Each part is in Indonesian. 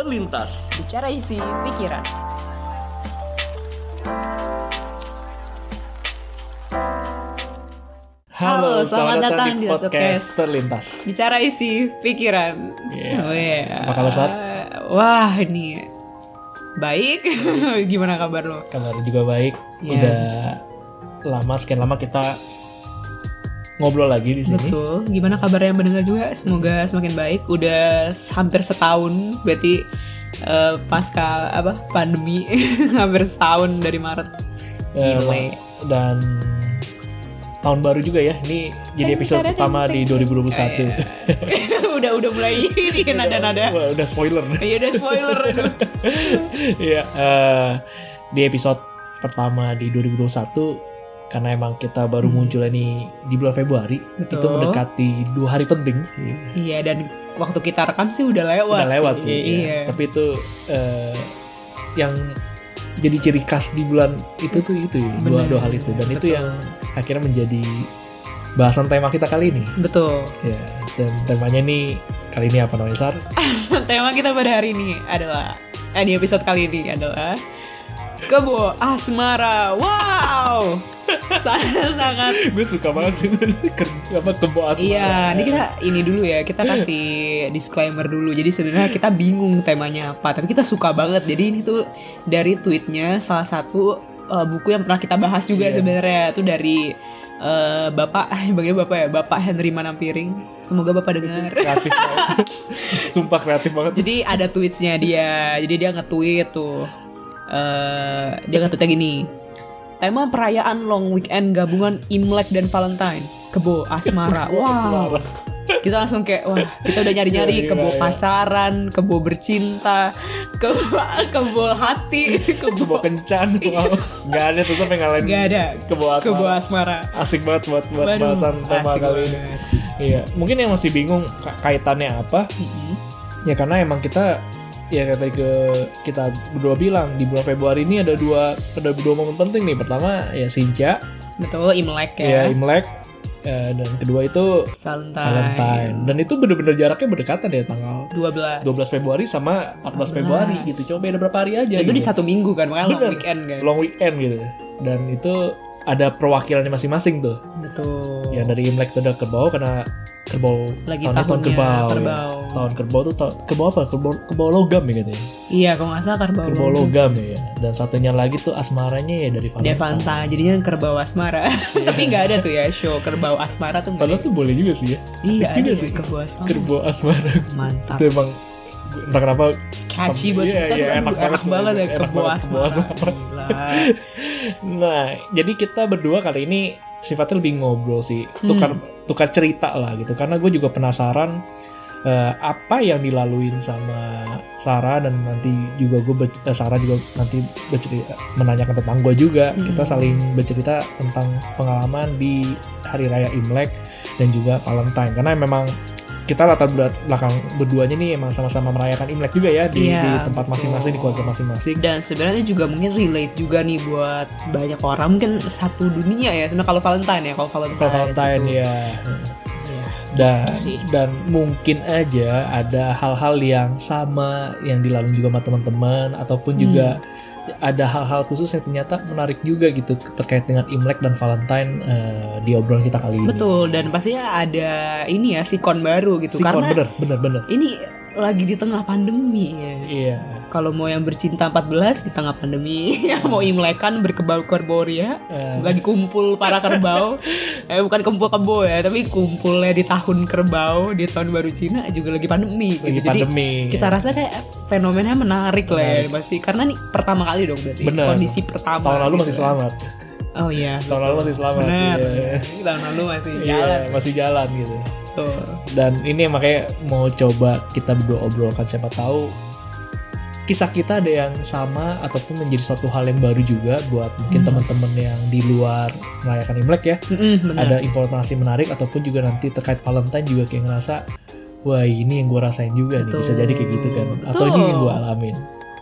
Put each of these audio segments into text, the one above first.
terlintas. Bicara isi pikiran. Halo, selamat datang di podcast terlintas. Bicara isi pikiran. Iya. Oh, iya. Apa kabar, Sar? Wah, ini baik. Gimana kabar lo? Kabar juga baik. Iya. Udah lama sekian lama kita ngobrol lagi di sini. Betul. Gimana kabarnya yang mendengar juga? Semoga semakin baik. Udah hampir setahun, berarti eh, pasca apa pandemi hampir setahun dari Maret. Gile. dan tahun baru juga ya. Ini jadi episode pertama di 2021. udah udah mulai ini nada-nada. Wah, udah spoiler. Iya udah spoiler. Iya, eh, di episode pertama di 2021 karena emang kita baru muncul ini di bulan Februari, Hmm. Betul. itu mendekati dua hari penting. Iya dan waktu kita rekam sih udah lewat. Udah lewat sih. Iya. ya. Tapi itu eh, yang jadi ciri khas di bulan itu tuh itu ya, dua dua hal itu dan itu Betul. yang akhirnya menjadi bahasan tema kita kali ini. Betul. Ya, dan temanya nih kali ini apa namanya Sar? Tema kita pada hari ini adalah eh, di episode kali ini adalah Kebo Asmara. Wow. Sangat sangat Gue suka banget sih apa kebo asmara. Iya, ini kita ini dulu ya, kita kasih disclaimer dulu. Jadi sebenarnya kita bingung temanya apa, tapi kita suka banget. Jadi ini tuh dari tweetnya salah satu uh, buku yang pernah kita bahas juga Iya. sebenarnya itu dari uh, Bapak, bagaimana Bapak ya, Bapak Henry Manampiring. Semoga Bapak dengar. kreatif banget. Sumpah kreatif banget. Jadi ada tweetsnya dia, jadi dia nge-tweet tuh, Eh, dia nge-tweetnya gini. Tema perayaan long weekend gabungan Imlek dan Valentine. Kebo asmara. Wow kita langsung kayak wah kita udah nyari nyari Gila, kebo gila. pacaran kebo bercinta kebo kebo hati Kebo kebo kencan. Wow. Nggak ada tuh sampai ngalahin nggak ada kebo asmara. kebo asmara Asik banget buat buat Waduh, bahasan tema kali ini. Iya, mungkin yang masih bingung ka- kaitannya apa? Ya karena emang kita ya kayak tadi ke kita berdua bilang di bulan Februari ini ada dua ada dua momen penting nih. Pertama ya Sinca, betul imlek ya, ya, Imlek, eh, dan kedua itu Valentine, Valentine. Dan itu bener-bener jaraknya berdekatan ya tanggal 12 12 Februari sama 14 Februari gitu. Coba beda berapa hari aja. Dan itu di gitu. satu minggu kan makanya long weekend kan long weekend gitu. Dan itu ada perwakilannya masing-masing tuh. betul Ya dari Imlek tuh ada kerbau karena kerbau Lagi tahunnya tahun tahunnya kerbau. ya. kerbau. Tahun kerbau tuh ta- kerbau apa? Kerbau, kerbau logam ya katanya. iya kalau nggak salah kerbau Kerbau logam ya. Dan satunya lagi tuh asmaranya ya dari Valentine. Devanta jadinya kerbau asmara tapi nggak ada tuh ya show kerbau asmara tuh Padahal ada tuh boleh juga sih ya. iya ada sih. kerbau asmara Kerbau asmara. mantap itu emang entah kenapa catchy buat Iya, kita iya, kan enak enak, banget, ya kebo banget, asmara. Nah, jadi kita berdua kali ini sifatnya lebih ngobrol sih, tukar tukar cerita lah gitu. Karena gue juga penasaran eh, apa yang dilaluin sama Sarah dan nanti juga gue ber- eh, Sarah juga nanti bercerita menanyakan tentang gue juga. Kita saling bercerita tentang pengalaman di hari raya Imlek dan juga Valentine. Karena memang kita latar belakang berduanya nih emang sama-sama merayakan Imlek juga ya di, Iya, di tempat masing-masing di keluarga masing-masing. Dan sebenarnya juga mungkin relate juga nih buat banyak orang mungkin satu dunia ya sebenarnya kalau Valentine ya kalau Valentine. Kalau Valentine gitu. ya. Dan sih. dan mungkin aja ada hal-hal yang sama yang dilalui juga sama teman-teman ataupun juga ada hal-hal khusus yang ternyata menarik juga gitu terkait dengan Imlek dan Valentine eh, di obrolan kita kali ini. Betul dan pastinya ada ini ya sikon baru gitu Sikon, karena bener bener bener. ini lagi di tengah pandemi ya. Iya. Kalau mau yang bercinta 14 di tengah pandemi, yang mau imlekan berkebau-kerbau ria, Eh. lagi kumpul para kerbau. eh bukan kumpul kebo ya, tapi kumpulnya di tahun kerbau, di tahun baru Cina juga lagi pandemi Lagi gitu. Jadi pandemi. kita rasa kayak fenomenanya menarik lah ya pasti karena nih pertama kali dong berarti Bener. kondisi pertama. Tahun lalu gitu masih kan. selamat. Oh iya. Tahun lalu masih selamat. Benar. Iya. Tahun lalu masih Iya, jalan. masih jalan gitu. Tuh. Dan ini makanya mau coba kita berdua obrolkan siapa tahu kisah kita ada yang sama ataupun menjadi suatu hal yang baru juga buat mungkin teman-teman yang di luar merayakan Imlek ya. Benar. Ada informasi menarik ataupun juga nanti terkait Valentine juga kayak ngerasa wah ini yang gue rasain juga nih bisa Betul. jadi kayak gitu kan atau ini yang gue alamin.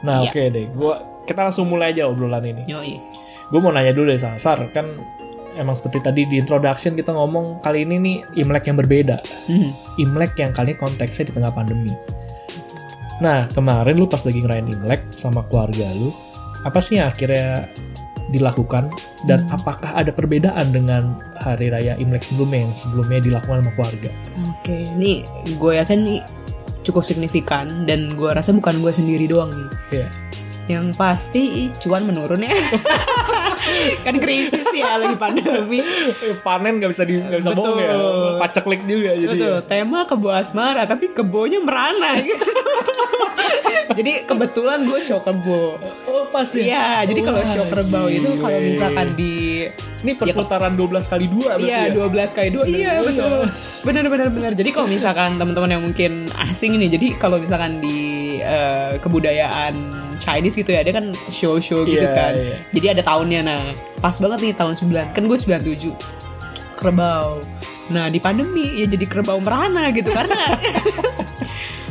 Nah Iya. oke deh, gua kita langsung mulai aja obrolan ini. Yoi. Gue mau nanya dulu deh Sasar kan emang seperti tadi di introduction kita ngomong kali ini nih Imlek yang berbeda. Hmm. Imlek yang kali ini konteksnya di tengah pandemi. Nah, kemarin lu pas lagi ngerayain Imlek sama keluarga lu, apa sih yang akhirnya dilakukan dan Hmm. apakah ada perbedaan dengan hari raya Imlek sebelumnya yang sebelumnya dilakukan sama keluarga? Oke, ini gue yakin nih cukup signifikan dan gue rasa bukan gue sendiri doang nih. Iya. Yang pasti cuan menurun ya. kan krisis ya lagi pandemi. Eh, Panen nggak bisa di nggak bisa bohong ya, paceklik juga jadi. Betul, ya. tema kebo asmara tapi kebonya merana gitu. jadi kebetulan gue show kebo. Oh pas ya. Iya, jadi kalau Wah, show kerbau itu gile. kalau misalkan di ini perputaran 12 kali dua berarti Iya, ya? 12 kali 2. Iya, Iya. betul. Benar benar benar. Jadi kalau misalkan teman-teman yang mungkin asing ini, jadi kalau misalkan di eh, kebudayaan Chinese gitu ya, dia kan show-show gitu Iya, kan. iya. Jadi ada tahunnya nah. Pas banget nih tahun 9. Kan gue 97. Kerbau. Nah, di pandemi ya jadi kerbau merana gitu karena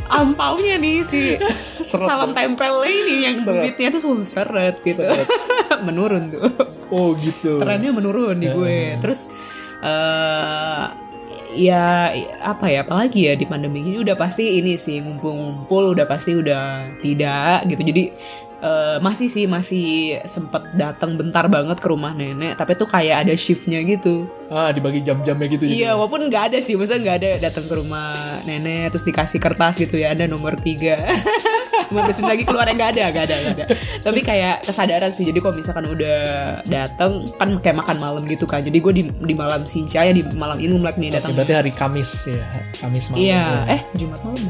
ampaunya nih si Seret. salam tempel ini yang Seret. bibitnya tuh uh, seret gitu. Menurun tuh Oh gitu. trennya menurun di gue terus eh ya apa ya apalagi ya di pandemi ini udah pasti ini sih ngumpul-ngumpul udah pasti udah tidak gitu jadi eh, masih sih masih sempet datang bentar banget ke rumah nenek tapi tuh kayak ada shiftnya gitu Ah dibagi jam-jamnya gitu. Iya, jadi. walaupun nggak ada sih, maksudnya nggak ada datang ke rumah nenek terus dikasih kertas gitu ya, ada nomor tiga. Lima belas menit lagi keluar nggak ada, nggak ada, nggak ada. Tapi kayak kesadaran sih, jadi kalau misalkan udah datang kan kayak makan malam gitu kan. Jadi gue di, di malam Sinca ya di malam Imlek nih Oke, datang. berarti hari Kamis ya, Kamis malam. Iya, ya. eh Jumat malam.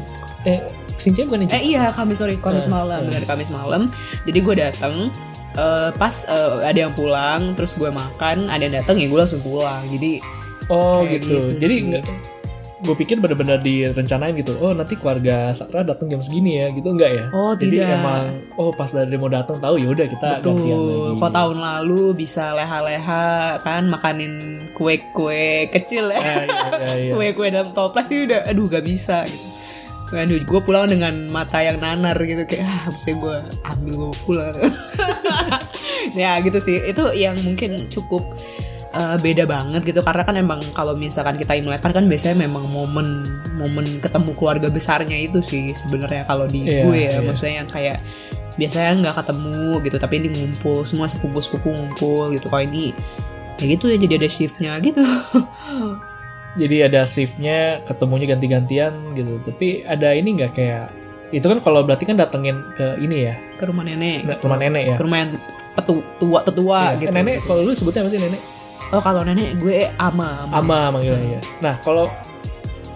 eh Sinca bukan Eh iya Kamis sorry Kamis Eh, malam eh. benar Kamis malam. Jadi gue datang eh, pas eh, ada yang pulang terus gue makan ada yang datang ya gue langsung pulang. Jadi Oh gitu. gitu Jadi sih. Gue pikir benar-benar direncanain gitu. Oh nanti keluarga Sakra datang jam segini ya, gitu enggak ya? Oh, Jadi tidak. emang oh pas dari mau datang tahu ya udah kita gantian Betul. lagi. Kok tahun lalu bisa leha-leha kan makanin kue-kue kecil ya. Ah, iya, iya, iya. Kue-kue dalam toples ini udah aduh gak bisa gitu. Aduh, gue pulang dengan mata yang nanar gitu kayak ah bisa gue ambil gue pulang. ya gitu sih. Itu yang mungkin cukup eh, beda banget gitu karena kan emang kalau misalkan kita Imlek kan kan biasanya memang momen momen ketemu keluarga besarnya itu sih sebenarnya kalau di Iya, gue ya iya. maksudnya yang kayak biasanya nggak ketemu gitu tapi ini ngumpul semua sepupu sepupu ngumpul gitu kalau ini ya gitu ya jadi ada shiftnya gitu Jadi ada shiftnya, ketemunya ganti-gantian gitu. Tapi ada ini nggak kayak itu kan kalau berarti kan datengin ke ini ya, ke rumah nenek ke gitu. rumah nenek ya. ke rumah yang petu, tua tetua Iya. gitu Nenek kalau lu sebutnya apa sih nenek? Oh kalau nenek gue ama ama. Ama manggilnya ya. Nah kalau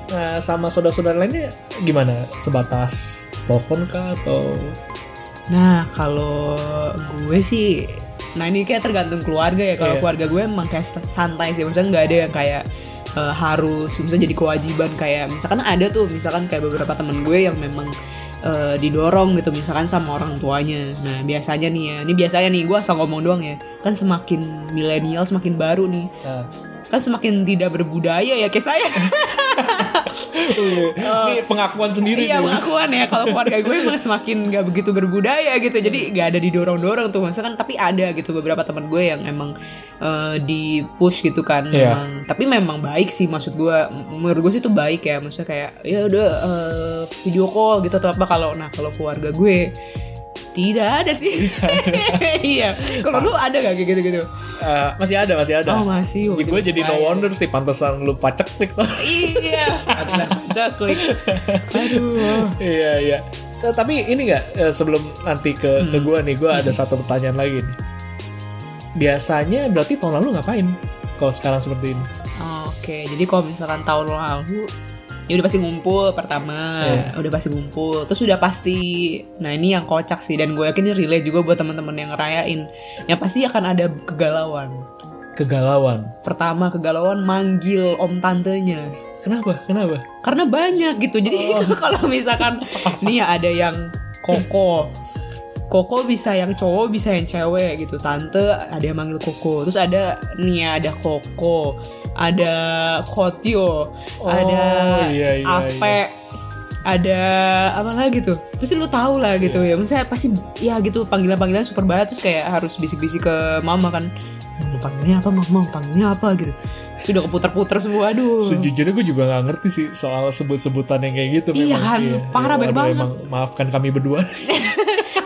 nah, sama saudara-saudara lainnya gimana? Sebatas telepon kah atau nah kalau gue sih nah ini kayak tergantung keluarga ya kalau Iya. keluarga gue emang kayak santai sih maksudnya nggak ada yang kayak eh, harus misalnya jadi kewajiban kayak misalkan ada tuh misalkan kayak beberapa temen gue yang memang eh, didorong gitu misalkan sama orang tuanya. Nah biasanya nih ya ini biasanya nih gue asal ngomong doang ya. Kan semakin milenial semakin baru nih. Nah, kan semakin tidak berbudaya ya kayak saya ini pengakuan sendiri iya pengakuan ya. Kalau keluarga gue emang semakin nggak begitu berbudaya gitu. Jadi nggak ada didorong-dorong tuh. Maksudnya kan tapi ada gitu. Beberapa teman gue yang emang eh, di push gitu kan. Iya. memang tapi memang baik sih maksud gue. Menurut gue sih itu baik ya. Maksudnya kayak ya udah eh, video call gitu atau apa. Kalau nah kalau keluarga gue tidak ada sih iya kalau lu ada gak kayak gitu-gitu Eh, masih ada masih ada. oh masih Jadi gue jadi no wonder sih pantesan lu pacek klik tuh. iya baca klik aduh iya iya. Eh, tapi ini nggak eh, sebelum nanti ke ke gue nih, gue ada satu pertanyaan lagi nih. Biasanya berarti tahun lalu ngapain? Kalau sekarang seperti ini? Oke, jadi kalau misalkan tahun lalu ya udah pasti ngumpul pertama, Iya. udah pasti ngumpul. Terus udah pasti, nah ini yang kocak sih dan gue yakin ini relate juga buat teman-teman yang ngerayain. Yang pasti akan ada kegalauan. Kegalauan. Pertama kegalauan manggil om tantenya. Kenapa? Kenapa? Karena banyak gitu. Jadi kalau misalkan nih ya ada yang koko. Koko bisa yang cowok bisa yang cewek gitu. Tante ada yang manggil Koko. Terus ada nih ya, ada Koko, ada Kotio, Oh, ada iya, iya, Ape, ada apa lagi tuh? Pasti lu tahu lah gitu Iya. ya. Misalnya pasti ya gitu panggilan-panggilan super banget terus kayak harus bisik-bisik ke mama kan. Lu panggilnya apa mama? Panggilnya apa gitu. Sudah keputar-putar semua aduh Sejujurnya gue juga nggak ngerti sih soal sebut-sebutan yang kayak gitu. Iya memang. kan, parah, banyak Waduh, banget. Emang maafkan kami berdua.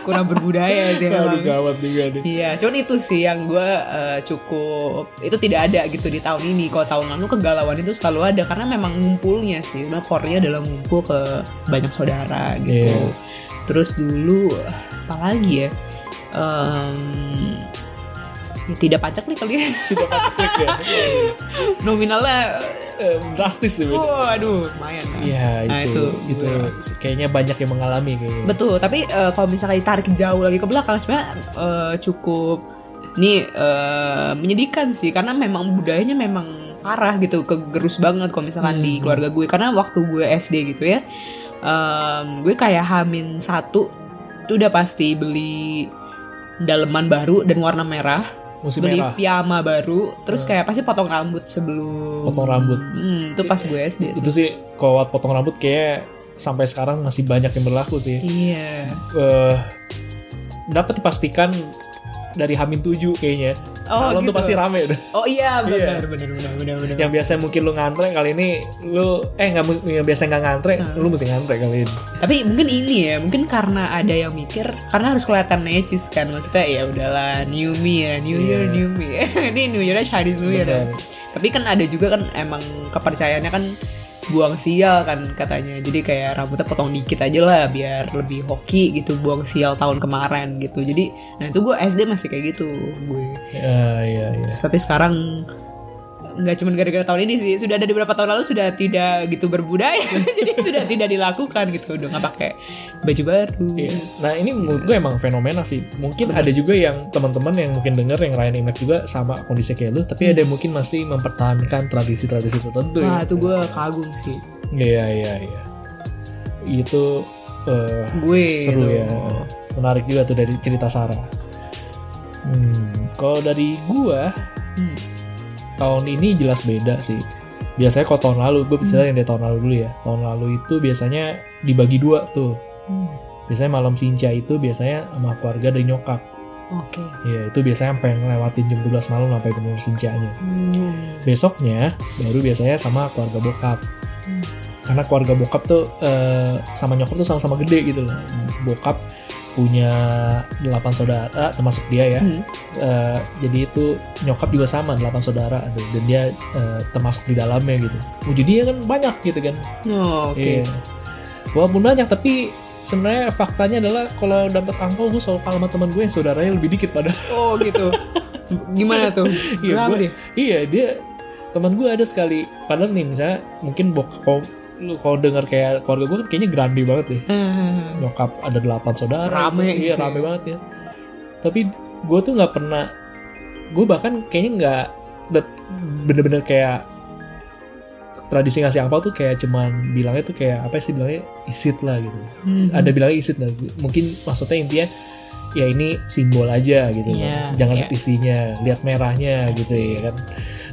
kurang berbudaya sih Aduh gawat juga nih. Iya, cuman itu sih yang gue eh, cukup itu tidak ada gitu di tahun ini. Kalau tahun lalu kegalauan itu selalu ada karena memang ngumpulnya sih. Sebenarnya core-nya adalah ngumpul ke banyak saudara gitu. Iya. Terus dulu apa lagi ya? Em, ya tidak pajak nih kali ya. Tidak klik ya. Nominalnya Eh, drastis sih. waduh, lumayan. kan. Iya Nah, itu, itu itu kayaknya banyak yang mengalami kayaknya. Betul, tapi eh, kalau misalnya ditarik jauh lagi ke belakang sebenarnya eh, cukup ini eh, menyedihkan sih karena memang budayanya memang parah gitu, kegerus banget kalau misalkan di keluarga gue karena waktu gue SD gitu ya. em, gue kayak hamin satu itu udah pasti beli daleman baru dan warna merah Musim beli merah. piyama baru terus kayak pasti potong rambut sebelum Potong rambut. Hmm, itu pas gue SD Itu sih kalau potong rambut kayak sampai sekarang masih banyak yang berlaku sih. iya eh dapat dipastikan dari Hamin 7 kayaknya. Oh, Salon tuh gitu. pasti rame udah. oh iya Iya. benar benar benar benar benar Yang biasanya mungkin lu ngantre kali ini lu eh nggak yang biasa nggak ngantre, Hmm. lu mesti ngantre kali ini. Tapi mungkin ini ya, mungkin karena ada yang mikir karena harus kelihatan necis kan. Maksudnya ya udahlah new me ya, new year Iya. new me. Ini new year Chinese new year. Dong. Tapi kan ada juga kan emang kepercayaannya kan buang sial kan katanya. Jadi kayak rambutnya potong dikit aja lah biar lebih hoki gitu buang sial tahun kemarin gitu. Jadi nah itu gue SD masih kayak gitu gue. Ya, iya iya. Terus, tapi sekarang nggak cuma gara-gara tahun ini sih sudah ada di beberapa tahun lalu sudah tidak gitu berbudaya jadi sudah tidak dilakukan gitu udah nggak pakai baju baru Iya. Nah ini menurut gue emang fenomena sih. Mungkin ada juga yang teman-teman yang mungkin denger yang rayain Imlek juga sama kondisi kayak lu, tapi ada yang mungkin masih mempertahankan tradisi-tradisi tertentu. Wah ya. itu gue kagum sih Iya iya iya. Itu eh, gue seru itu. ya. Menarik juga tuh dari cerita Sarah. Hmm, kalau dari gua Hmm. Tahun ini jelas beda sih. Biasanya kalau tahun lalu, gue bisa yang dari tahun lalu dulu ya. Tahun lalu itu biasanya dibagi dua tuh. Hmm. Biasanya malam sinca itu biasanya sama keluarga dari nyokap. oke Ya itu biasanya sampai ngelewatin jam 12 malam sampai benar sincanya. Hmm. Besoknya baru biasanya sama keluarga bokap. Hmm. Karena keluarga bokap tuh eh, sama nyokap tuh sama-sama gede gitu loh. Bokap punya 8 saudara termasuk dia ya. Hmm. Eh, jadi itu nyokap juga sama 8 saudara dan dia eh, termasuk di dalamnya gitu. Jadi kan banyak gitu kan. Oh, oke Iya. Walaupun banyak tapi sebenarnya faktanya adalah kalau dapat angpau gue selalu kalah sama teman gue yang saudaranya lebih dikit pada. oh gitu gimana tuh Iya, gua- dia Iya dia teman gue ada sekali. Padahal nih misalnya mungkin bok kalau lu kalau dengar kayak keluarga gue kan kayaknya grande banget deh. Hmm. Nyokap ada delapan saudara. Rame gitu. Iya gitu rame ya. banget ya. Tapi gue tuh nggak pernah. Gue bahkan kayaknya nggak bener-bener kayak tradisi ngasih angpau tuh kayak cuman bilangnya tuh kayak apa sih bilangnya isit lah gitu. Hmm. Ada bilangnya isit lah. Mungkin maksudnya intinya ya ini simbol aja gitu. Iya, Jangan iya. lihat isinya, lihat merahnya gitu ya kan.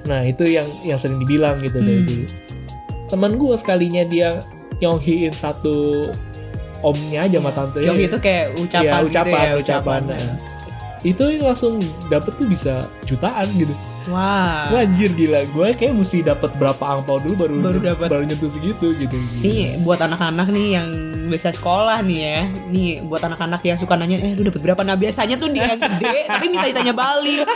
Nah itu yang yang sering dibilang gitu dari Hmm. dulu. Teman gue sekalinya dia nyonghiin satu omnya aja sama tante Yong itu kayak ucapan, Iya, ucapan, gitu ya, ucapan. Nah, itu langsung dapet tuh bisa jutaan gitu. Wah. Wah anjir gila, gue kayak mesti dapat berapa angpau dulu baru Baru dapet. baru nyentuh segitu gitu. Ini buat anak-anak nih yang biasa sekolah nih ya. Nih buat anak-anak yang suka nanya, eh lu dapat berapa? Nah biasanya tuh dia yang gede, tapi minta ditanya balik.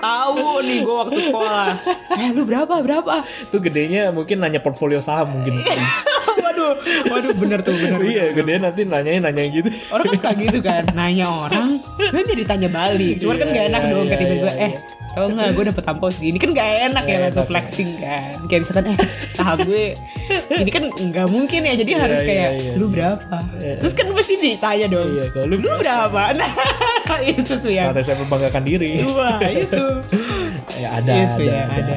Tahu nih gue waktu sekolah. Eh lu berapa? Berapa? Tuh gedenya mungkin nanya portfolio saham mungkin. waduh, waduh bener tuh bener. iya, gede nanti nanyain nanya gitu. Orang kan suka gitu kan, nanya orang, sebenarnya dia ditanya balik. Cuman kan Iya, gak enak iya, dong, iya, tiba-tiba, iya, eh tau nggak gue dapet tampau segini. Kan gak enak ya Nggak langsung flexing kan. Kayak misalkan eh saham gue ini kan nggak mungkin ya jadi Iya, harus iya, kayak iya. lu berapa? Iya. terus kan pasti ditanya dong Iya, kalau lu lu berapa? nah itu tuh yang saatnya saya membanggakan diri. wah itu. Ya ada, itu ada, ya ada. ada.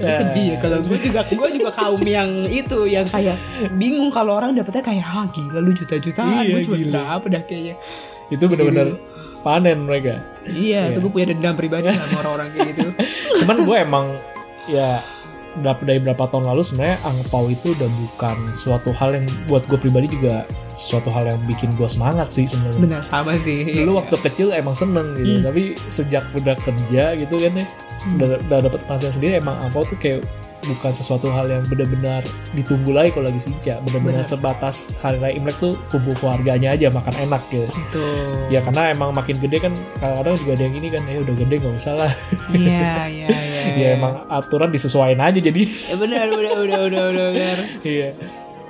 Terus sedih ya kalau gue juga gue juga kaum yang itu yang kayak bingung kalau orang dapetnya kayak ah gila lu juta-jutaan Iya, gue cuma berapa dah kayaknya. Itu benar-benar panen mereka. iya itu gue punya dendam pribadi sama orang-orang kayak gitu. Cuman gue emang ya dari berapa tahun lalu sebenarnya angpau itu udah bukan suatu hal yang buat gue pribadi juga sesuatu hal yang bikin gue semangat sih sebenarnya. Benar sama sih. Dulu waktu kecil emang seneng gitu Hmm. tapi sejak udah kerja gitu kan ya udah, udah dapet penghasilan sendiri emang angpau tuh kayak bukan sesuatu hal yang benar-benar ditunggu lagi kalau lagi sijak benar-benar Benar. sebatas hari raya imlek tuh kumpul keluarganya aja makan enak gitu. Itu ya karena emang makin gede kan kadang-kadang juga ada yang ini kan ya udah gede nggak usah lah. Iya iya iya ya emang aturan disesuaikan aja jadi. Ya, benar benar benar benar benar benar. Iya.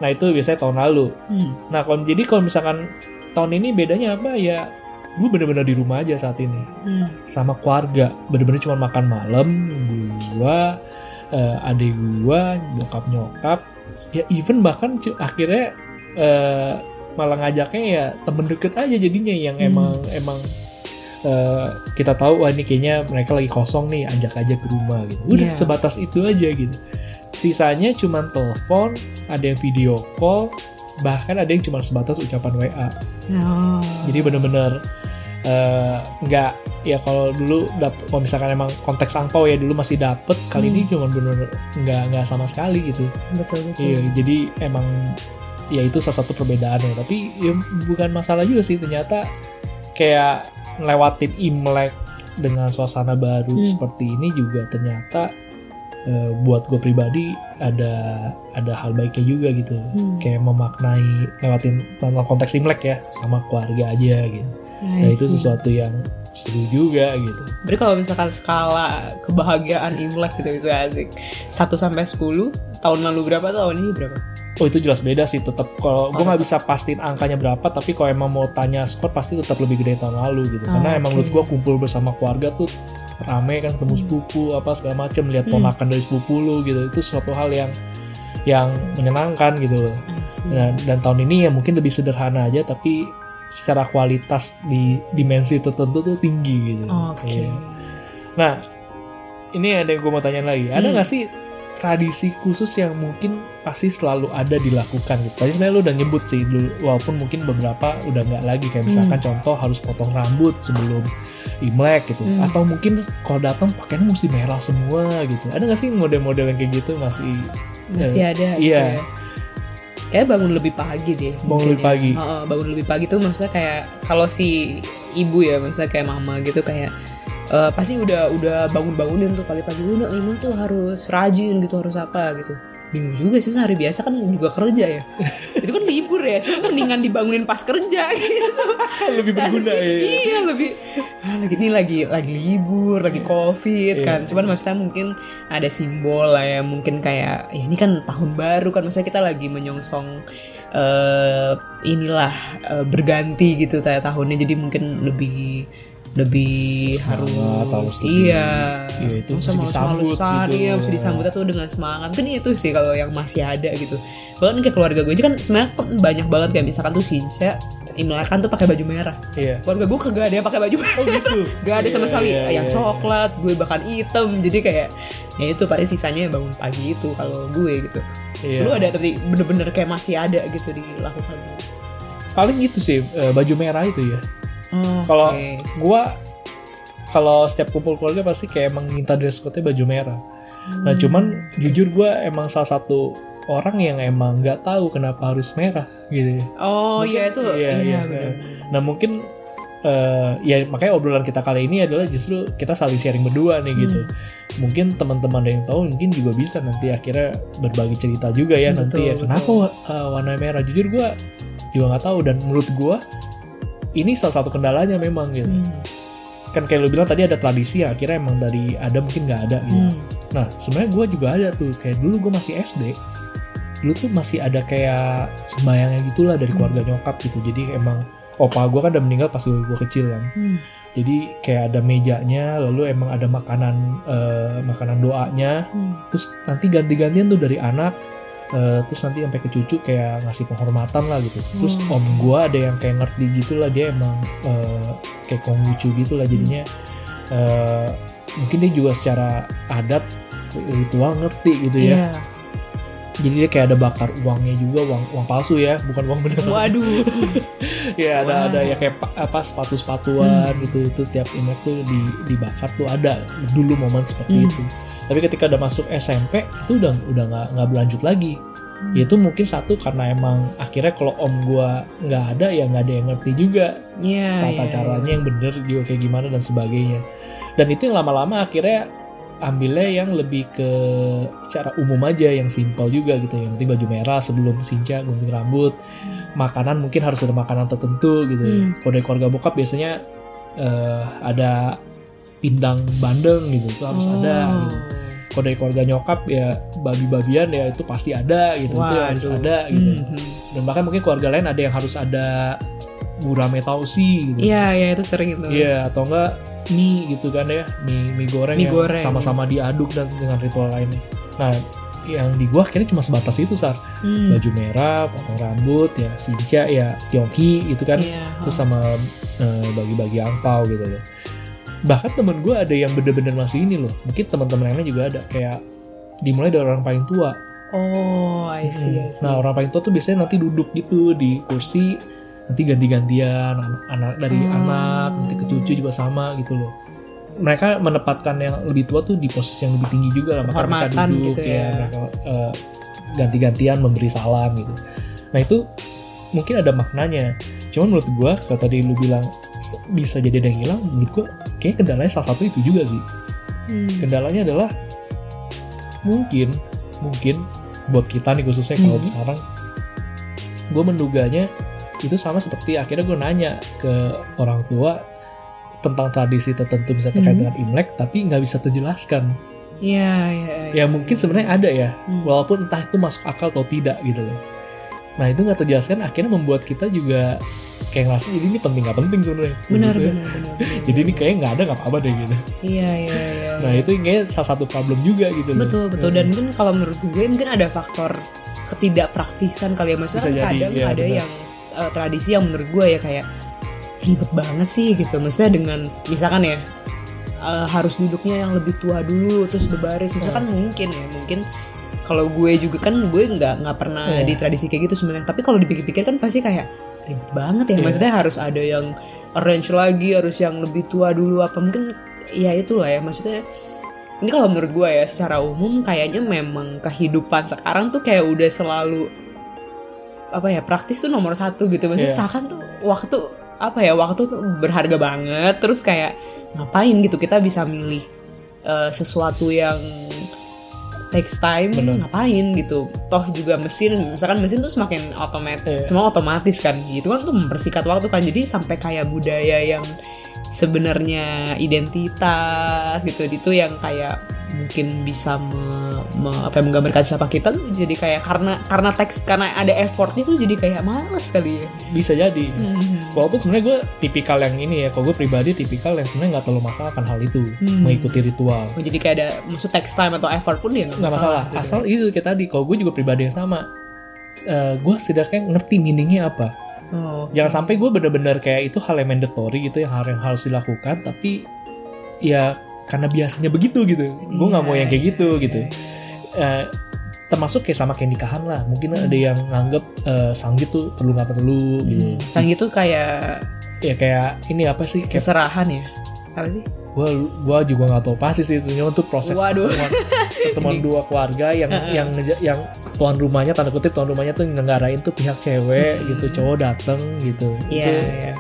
Nah itu biasanya tahun lalu. Hmm. nah kalau jadi kalau misalkan tahun ini bedanya apa? Ya gue bener-bener di rumah aja saat ini. Hmm. sama keluarga. Bener-bener cuma makan malam gua eh, adik gua bokap nyokap ya even bahkan akhirnya eh, malah ngajaknya ya temen deket aja jadinya yang Hmm. emang emang eh, kita tahu wah ini kayaknya mereka lagi kosong nih ajak aja ke rumah gitu udah Iya. sebatas itu aja gitu sisanya cuma telepon ada yang video call bahkan ada yang cuma sebatas ucapan WA Oh. jadi bener-bener eh, nggak ya kalau dulu dap, kalau misalkan emang konteks angpau ya dulu masih dapet kali Hmm. ini cuma bener nggak nggak sama sekali gitu betul betul iya jadi emang ya itu salah satu perbedaannya tapi ya bukan masalah juga sih ternyata kayak ngelewatin imlek dengan suasana baru Hmm. seperti ini juga ternyata eh, buat gue pribadi ada ada hal baiknya juga gitu Hmm. kayak memaknai lewatin konteks imlek ya sama keluarga aja gitu nah itu see. sesuatu yang seru juga gitu. Berarti kalau misalkan skala kebahagiaan Imlek gitu bisa asik. 1 sampai 10 tahun lalu berapa tahun ini berapa? oh itu jelas beda sih tetap kalau gue Oh, nggak bisa pastiin angkanya berapa tapi kalau emang mau tanya skor pasti tetap lebih gede tahun lalu gitu. Karena Oh, emang menurut gue kumpul bersama keluarga tuh rame kan ketemu sepupu apa segala macem lihat Hmm. ponakan dari sepupu lu gitu. Itu suatu hal yang yang menyenangkan gitu loh. Dan, dan tahun ini ya mungkin lebih sederhana aja tapi secara kualitas di dimensi tertentu tuh tinggi gitu Oke. Iya. Nah, ini ada yang gue mau tanya lagi. Ada Hmm. nggak sih tradisi khusus yang mungkin pasti selalu ada dilakukan gitu? Tadi sebenarnya lu udah nyebut sih, dulu, walaupun mungkin beberapa udah nggak lagi. Kayak misalkan contoh harus potong rambut sebelum Imlek gitu. Hmm. Atau mungkin kalau datang pakaiannya mesti merah semua gitu. Ada nggak sih model-model yang kayak gitu masih Masih ada gitu iya. ya. Kayak bangun lebih pagi deh. Bangun lebih ya. pagi. Heeh, bangun lebih pagi tuh maksudnya kayak kalau si ibu ya, maksudnya kayak mama gitu kayak eh, pasti udah udah bangun-bangunin tuh pagi-pagi udah ini tuh harus rajin gitu harus apa gitu bingung juga sih hari biasa kan juga kerja ya. Itu kan libur ya cuma mendingan dibangunin pas kerja gitu. Lebih berguna ya. iya. lebih ah, lagi ini lagi lagi libur lagi covid Iya. kan. Cuman maksudnya mungkin ada simbol lah ya mungkin kayak ya ini kan tahun baru kan maksudnya kita lagi menyongsong eh inilah eh, berganti gitu tahunnya. Jadi mungkin lebih lebih Semangat, harus harus iya iya, itu Masa mesti disambut gitu. iya mesti disambut tuh dengan semangat mungkin itu sih kalau yang masih ada gitu bahkan kayak keluarga gue aja kan sebenarnya kan banyak banget kayak misalkan tuh Sinca Imlek kan tuh pakai baju merah Iya. keluarga gue kagak ada yang pakai baju merah Oh gitu. Gak ada sama Iya, sekali iya, yang iya. coklat gue bahkan hitam jadi kayak ya itu paling sisanya bangun pagi itu kalau gue gitu Iya. lu ada tapi bener-bener kayak masih ada gitu dilakukan Paling gitu sih eh, baju merah itu ya. Oh, Kalau gua kalau setiap kumpul keluarga pasti kayak emang minta dress code-nya baju merah. Nah, Hmm. cuman jujur gua emang salah satu orang yang emang nggak tahu kenapa harus merah gitu. ya. oh Mungkin- iya itu iya, iya, bener. Nah, mungkin eh, ya makanya obrolan kita kali ini adalah justru kita saling sharing berdua nih gitu. Hmm. Mungkin teman-teman yang tahu mungkin juga bisa nanti akhirnya berbagi cerita juga ya Betul, nanti ya betul. kenapa uh, warna merah. Jujur gua juga nggak tahu dan menurut gua ini salah satu kendalanya memang gitu. Hmm. Kan kayak lu bilang tadi ada tradisi ya akhirnya emang dari ada mungkin nggak ada gitu. Hmm. Nah, sebenarnya gue juga ada tuh. Kayak dulu gue masih SD. Dulu tuh masih ada kayak sembayangnya gitulah dari keluarga nyokap gitu. Jadi emang opa gue kan udah meninggal pas gue kecil kan. Hmm. Jadi kayak ada mejanya, lalu emang ada makanan eh, makanan doanya. Hmm. Terus nanti ganti-gantian tuh dari anak. Eh, terus nanti sampai ke cucu kayak ngasih penghormatan lah gitu. Terus Hmm. om gue ada yang kayak ngerti gitu lah dia emang eh, kayak konghucu gitu lah jadinya. eh, mungkin dia juga secara adat ritual ngerti gitu ya. Iya. Jadi dia kayak ada bakar uangnya juga uang uang palsu ya bukan uang bener Waduh. ya ada ada ya kayak pa- apa sepatu sepatuan gitu itu tiap imlek tuh di dibakar tuh ada dulu momen seperti Hmm. itu tapi ketika udah masuk SMP itu udah udah nggak nggak berlanjut lagi Hmm. Ya, itu mungkin satu karena emang akhirnya kalau om gua nggak ada ya nggak ada yang ngerti juga Iya. tata iya. caranya yang bener juga kayak gimana dan sebagainya dan itu yang lama-lama akhirnya ambilnya yang lebih ke secara umum aja yang simpel juga gitu yang penting baju merah sebelum sinca gunting rambut makanan mungkin harus ada makanan tertentu gitu Hmm. dari keluarga bokap biasanya eh, ada pindang bandeng gitu itu harus ada Oh. gitu. kalau dari keluarga nyokap ya babi-babian ya itu pasti ada gitu itu harus Waduh. ada gitu Mhm. dan bahkan mungkin keluarga lain ada yang harus ada gurame tausi gitu Iya, iya itu sering itu. Iya atau enggak mie gitu kan ya mie mie goreng Mie yang goreng. sama-sama diaduk dan dengan ritual lainnya. Nah yang di gua akhirnya cuma sebatas itu sar Hmm. baju merah potong rambut ya sinca ya tiongki gitu kan Iya. terus sama eh, bagi-bagi angpau gitu loh bahkan temen gua ada yang bener-bener masih ini loh mungkin teman-teman lainnya juga ada kayak dimulai dari orang paling tua Oh, I see, I Hmm. see. Nah orang paling tua tuh biasanya nanti duduk gitu di kursi nanti ganti-gantian anak, dari Hmm. anak nanti ke cucu juga sama gitu loh. Mereka menempatkan yang lebih tua tuh di posisi yang lebih tinggi juga lah maka mereka duduk gitu ya, ya. mereka eh, ganti-gantian memberi salam gitu. Nah itu mungkin ada maknanya. Cuman menurut gua kalau tadi lu bilang bisa jadi ada yang hilang, menurut gua kayak kendalanya salah satu itu juga sih Hmm. kendalanya adalah mungkin mungkin buat kita nih khususnya kalau Mhm. sekarang gue menduganya itu sama seperti akhirnya gue nanya ke orang tua tentang tradisi tertentu bisa terkait Mhm. dengan Imlek tapi nggak bisa terjelaskan Iya, iya. ya mungkin sebenarnya ada ya Hmm. walaupun entah itu masuk akal atau tidak gitu loh nah itu nggak terjelaskan akhirnya membuat kita juga kayak ngerasa jadi ini penting nggak penting sebenarnya benar, Gitu ya. benar, benar, benar. jadi ini kayaknya nggak ada nggak apa-apa deh gitu Iya, iya, iya. nah itu kayaknya salah satu problem juga gitu loh betul betul dan mungkin kalau menurut gue mungkin ada faktor ketidakpraktisan kali ya maksudnya Bisa kan jadi, kadang iya, ada benar. yang eh, tradisi yang menurut gue ya kayak ribet banget sih gitu. Maksudnya dengan misalkan ya eh, harus duduknya yang lebih tua dulu terus berbaris. Misalkan mungkin ya mungkin kalau gue juga kan gue nggak nggak pernah Iya. di tradisi kayak gitu sebenarnya. Tapi kalau dipikir-pikir kan pasti kayak ribet banget ya. Iya. maksudnya harus ada yang arrange lagi harus yang lebih tua dulu apa. Mungkin ya itulah ya. Maksudnya ini kalau menurut gue ya secara umum kayaknya memang kehidupan sekarang tuh kayak udah selalu apa ya praktis tuh nomor satu gitu maksudnya Iya. seakan tuh waktu apa ya waktu tuh berharga banget terus kayak ngapain gitu kita bisa milih eh, sesuatu yang takes time Bener. ngapain gitu toh juga mesin misalkan mesin tuh semakin otomatis Iya. semua otomatis kan gitu kan tuh mempersingkat waktu kan jadi sampai kayak budaya yang sebenarnya identitas gitu. Itu yang kayak mungkin bisa me- me- apa ya, menggambarkan siapa kita tuh. Jadi kayak karena karena teks karena ada effortnya tuh jadi kayak males kali ya. Bisa jadi. Hmm. walaupun sebenarnya gue tipikal yang ini ya kalau gue pribadi tipikal yang sebenarnya nggak terlalu masalah akan hal itu. Hmm. mengikuti ritual. Oh, jadi kayak ada maksud text time atau effort pun dia nggak nggak masalah gitu. asal itu kayak tadi kalau gue juga pribadi yang sama Eh gue setidaknya ngerti meaningnya apa oh. jangan sampai gue bener-bener kayak itu hal yang mandatory gitu yang hal yang harus dilakukan tapi ya karena biasanya begitu gitu. Gue nggak mau Iya, yang kayak iya, gitu iya, gitu. Eh, termasuk kayak sama kayak nikahan lah. Mungkin ada yang nganggep eh, sanggit tuh perlu nggak perlu gitu. Hmm. Sang itu kayak ya kayak ini apa sih? Kayak seserahan ya? Apa sih? Gue gua juga nggak tahu pasti sih. Itu untuk proses Waduh. pertemuan, dua keluarga yang yang yang tuan rumahnya tanda kutip tuan rumahnya tuh ngelenggarain tuh pihak cewek gitu cowok dateng gitu. Iya, itu iya.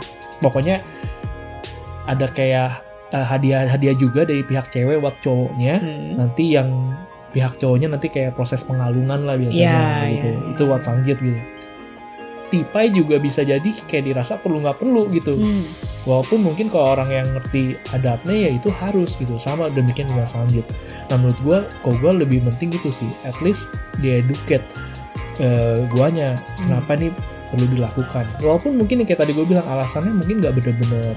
pokoknya ada kayak eh, hadiah hadiah juga dari pihak cewek buat cowoknya. Hmm. nanti yang pihak cowoknya nanti kayak proses pengalungan lah biasanya Iya, gitu. iya, itu buat sanggit gitu tipai juga bisa jadi kayak dirasa perlu nggak perlu gitu Hmm. Walaupun mungkin kalau orang yang ngerti adatnya ya itu harus gitu sama demikian dengan sanggit. Nah menurut gue, kalau gue lebih penting gitu sih, at least dia educate eh, guanya kenapa ini perlu dilakukan. Walaupun mungkin kayak tadi gue bilang alasannya mungkin nggak bener-bener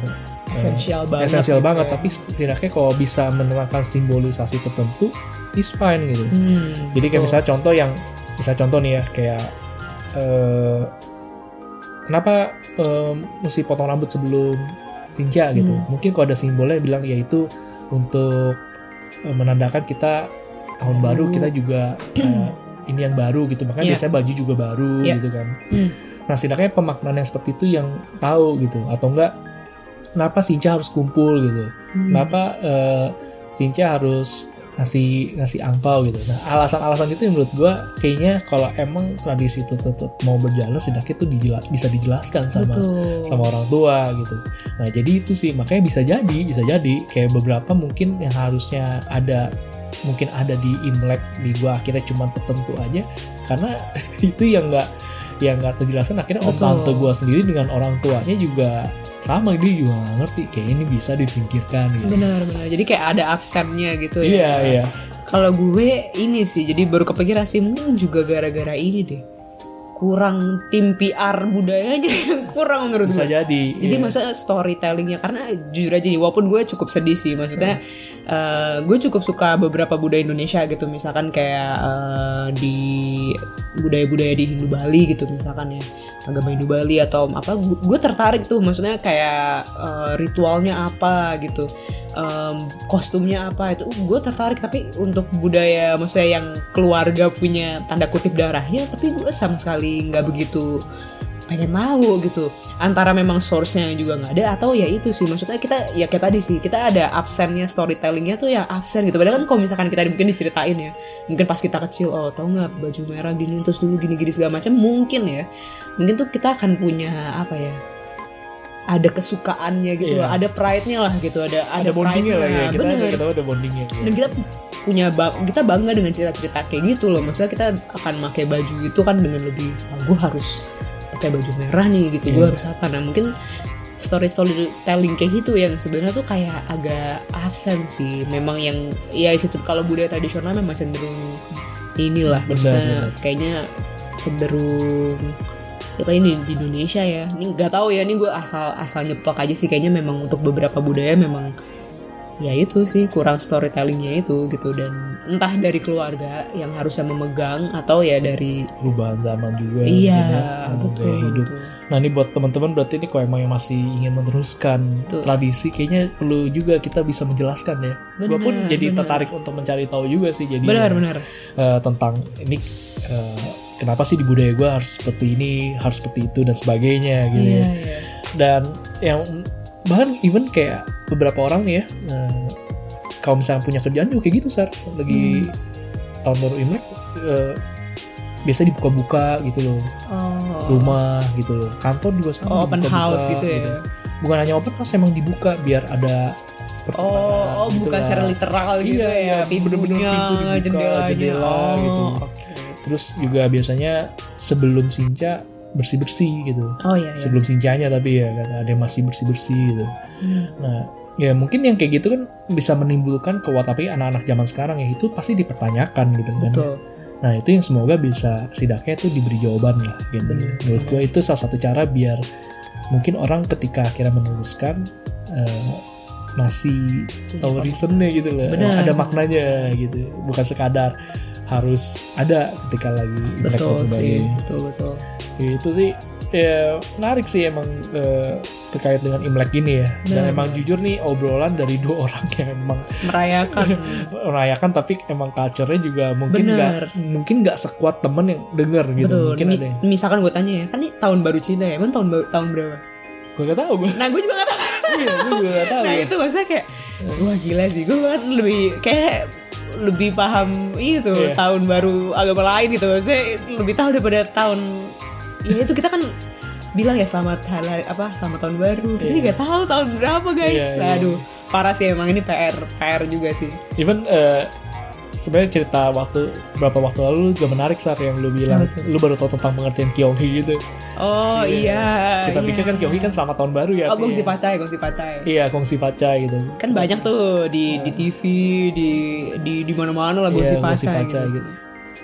eh, esensial banget esensial gitu banget, ya. tapi setidaknya kalau bisa menerangkan simbolisasi tertentu, is fine gitu. Hmm, Jadi kayak betul. misalnya contoh yang, misalnya contoh nih ya kayak eh, kenapa eh, mesti potong rambut sebelum sinja gitu? Hmm. Mungkin kalau ada simbolnya bilang ya itu untuk eh, menandakan kita tahun baru Baru. kita juga eh, ini yang baru gitu makanya Iya. biasanya baju juga baru Iya. gitu kan Hmm. nah setidaknya pemaknaan yang seperti itu yang tahu gitu atau enggak kenapa Sinca harus kumpul gitu Hmm. kenapa eh, Sinca harus ngasih ngasih angpau gitu nah alasan-alasan itu yang menurut gua kayaknya kalau emang tradisi itu tetap mau berjalan setidaknya itu dijela- bisa dijelaskan sama Betul. sama orang tua gitu. Nah jadi itu sih makanya bisa jadi bisa jadi kayak beberapa mungkin yang harusnya ada mungkin ada di Imlek di gua akhirnya cuma tertentu aja karena itu yang nggak yang nggak terjelaskan akhirnya om tante gua sendiri dengan orang tuanya juga sama dia juga nggak ngerti kayak ini bisa disingkirkan gitu. Benar-benar. Jadi kayak ada absennya gitu ya. Iya iya. Kalau gue ini sih, jadi baru kepikiran sih mungkin juga gara-gara ini deh. Kurang tim PR budayanya yang kurang menurut Bisa gue. jadi. Jadi iya. maksudnya storytellingnya karena jujur aja nih, walaupun gue cukup sedih sih, maksudnya eh, gue cukup suka beberapa budaya Indonesia gitu, misalkan kayak eh, di budaya-budaya di Hindu Bali gitu, misalkan ya agama Hindu Bali atau apa, gue, tertarik tuh, maksudnya kayak eh, ritualnya apa gitu, em, kostumnya apa itu, gue tertarik tapi untuk budaya maksudnya yang keluarga punya tanda kutip darahnya, tapi gue sama sekali nggak begitu pengen tahu gitu. Antara memang source-nya juga nggak ada atau ya itu sih. Maksudnya kita ya kayak tadi sih kita ada absennya storytellingnya tuh ya absen gitu. Padahal kan kalau misalkan kita mungkin diceritain ya mungkin pas kita kecil oh tau nggak baju merah gini terus dulu gini gini segala macam mungkin ya. Mungkin tuh kita akan punya apa ya ada kesukaannya gitu Iya. loh ada pride-nya lah gitu ada ada bondingnya lah ya. Kita ada, kita ada bondingnya. dan kita punya kita bangga dengan cerita-cerita kayak gitu loh maksudnya kita akan pakai baju itu kan dengan lebih oh, gue harus pakai baju merah nih gitu gue Iya. harus apa nah mungkin story storytelling kayak gitu yang sebenarnya tuh kayak agak absen sih memang yang ya kalau budaya tradisional memang cenderung inilah Benar, maksudnya benar. kayaknya cenderung apa ini di Indonesia ya ini nggak tahu ya ini gue asal asal nyeplak aja sih kayaknya memang untuk beberapa budaya memang ya itu sih kurang storytellingnya itu gitu dan entah dari keluarga yang harusnya memegang atau ya dari perubahan zaman juga. iya gitu ya. Betul, hidup. betul. Nah ini buat teman-teman berarti ini kalau emang yang masih ingin meneruskan Betul. tradisi kayaknya perlu juga kita bisa menjelaskan ya. Gue pun jadi benar. tertarik untuk mencari tahu juga sih jadi benar benar eh, tentang ini eh, kenapa sih di budaya gue harus seperti ini harus seperti itu dan sebagainya gitu iya ya. iya Dan yang bahkan even kayak beberapa orang nih ya eh, kalau misalnya punya kerjaan juga kayak gitu sar lagi Hmm. tahun baru imlek eh, biasa dibuka-buka gitu loh oh, rumah gitu loh kantor juga sama oh, open house gitu ya bukan hanya open house emang dibuka biar ada oh, oh gitu bukan lah. secara literal gitu Iya, ya iya, pintunya pintu dibuka, jendelanya jendela oh, gitu. oke. Terus juga biasanya sebelum sinca bersih bersih gitu oh iya iya sebelum sincanya tapi ya kan ada yang masih bersih bersih gitu Hmm. nah ya mungkin yang kayak gitu kan bisa menimbulkan kewat tapi anak-anak zaman sekarang ya itu pasti dipertanyakan gitu kan betul Nah itu yang semoga bisa setidaknya itu diberi jawaban lah. Gitu. Bener. Menurut gue itu salah satu cara biar mungkin orang ketika akhirnya meneruskan eh, masih tahu reasonnya gitu loh. Bener. Ada maknanya gitu. Bukan sekadar harus ada ketika lagi Imlek dan betul sih sebagainya. betul betul. Itu sih ya menarik sih emang eh, terkait dengan Imlek ini ya. Dan Bener. emang jujur nih obrolan dari dua orang yang emang merayakan. Merayakan tapi emang culture-nya juga mungkin nggak mungkin nggak sekuat temen yang denger gitu betul. mungkin Mi- ada yang misalkan gue tanya ya kan ini tahun baru Cina ya emang tahun baru tahun berapa? Gue gak tau gue nah gue juga gak tahu. Iya gue juga gak tau nah itu maksudnya kayak wah gila sih gue kan lebih kayak lebih paham itu Iya. tahun baru agama lain gitu maksudnya lebih tahu daripada tahun ya itu kita kan bilang ya selamat hari apa selamat tahun baru kita Iya. nggak tahu tahun berapa guys Iya, iya. aduh parah sih emang ini PR PR juga sih even eh, sebenarnya cerita waktu berapa waktu lalu juga menarik saat yang lu bilang tuh? lu baru tahu tentang pengertian Kyonghi gitu. Oh iya. kita iya. pikir kan Kyonghi kan selamat tahun baru ya oh gongsi pacai gongsi pacai. Iya kongsi faca gitu. Kan banyak tuh di di TV di di di mana-mana lah gongsi Iya, gongsi pacai faca gitu. gitu.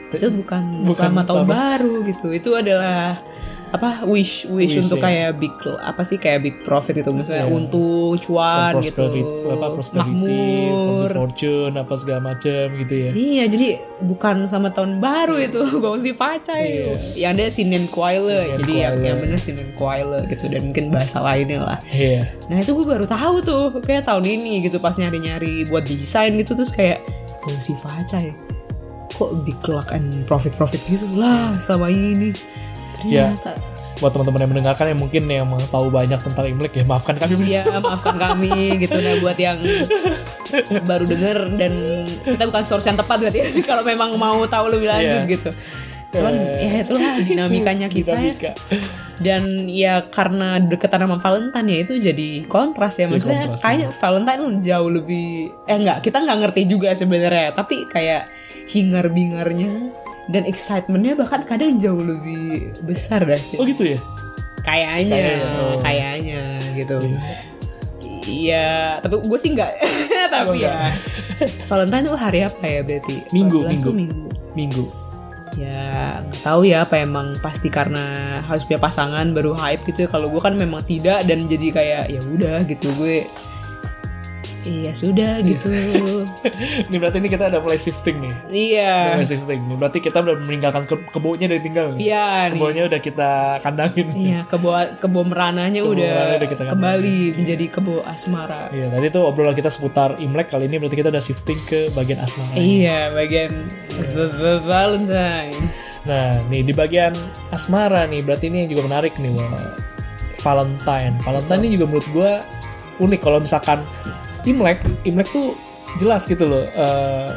itu bukan, Bukan selamat tahun baru gitu. Itu adalah apa wish wish, Wish, untuk ya. kayak big apa sih kayak big profit itu maksudnya Iya. untung cuan gitu apa prosperity, makmur fortune, apa segala macam gitu ya. iya jadi bukan sama tahun baru itu gongsi faca itu yang ada sinen kuaile Sinen jadi yang yang bener sinen kuaile gitu dan mungkin bahasa lainnya lah Iya. Nah itu gue baru tahu tuh kayak tahun ini gitu pas nyari-nyari buat desain gitu terus kayak gongsi faca ya. kok big luck and profit profit gitu lah sama ini Ya. ternyata buat teman-teman yang mendengarkan yang mungkin yang mau tahu banyak tentang Imlek ya maafkan kami ya maafkan kami gitu nah buat yang baru denger dan kita bukan source yang tepat berarti kalau memang mau tahu lebih lanjut Iya. gitu cuman Eh, ya itulah dinamikanya kita ya. Dinamika. dan ya karena deketan sama Valentine ya itu jadi kontras ya maksudnya kontras, kayak Valentine jauh lebih eh enggak kita nggak ngerti juga sebenarnya tapi kayak hingar bingarnya dan excitementnya bahkan kadang jauh lebih besar dah oh gitu ya kayaknya Kayaknya, oh. kayaknya gitu Iya, tapi gue sih nggak. Oh, tapi ya. Valentine itu hari apa ya berarti? Minggu, 14 tuh minggu. minggu. minggu Ya nggak tahu ya apa emang pasti karena harus punya pasangan baru hype gitu ya. Kalau gue kan memang tidak dan jadi kayak ya udah gitu gue. Iya sudah gitu. ini berarti ini kita ada mulai shifting nih iya. mulai shifting nih berarti kita udah meninggalkan ke kebonya dari tinggal nih Iya nih. kebonya udah kita kandangin Iya, kebo kebo merananya Kebo udah, udah kita kembali menjadi kebo asmara. Iya, tadi tuh obrolan kita seputar Imlek kali ini berarti kita udah shifting ke bagian asmara. Iya, bagian v- Valentine. Nah, nih di bagian asmara nih, berarti ini juga menarik nih, Wak. Valentine. Valentine ini juga menurut gue unik kalau misalkan Imlek, Imlek tuh jelas gitu loh. eh,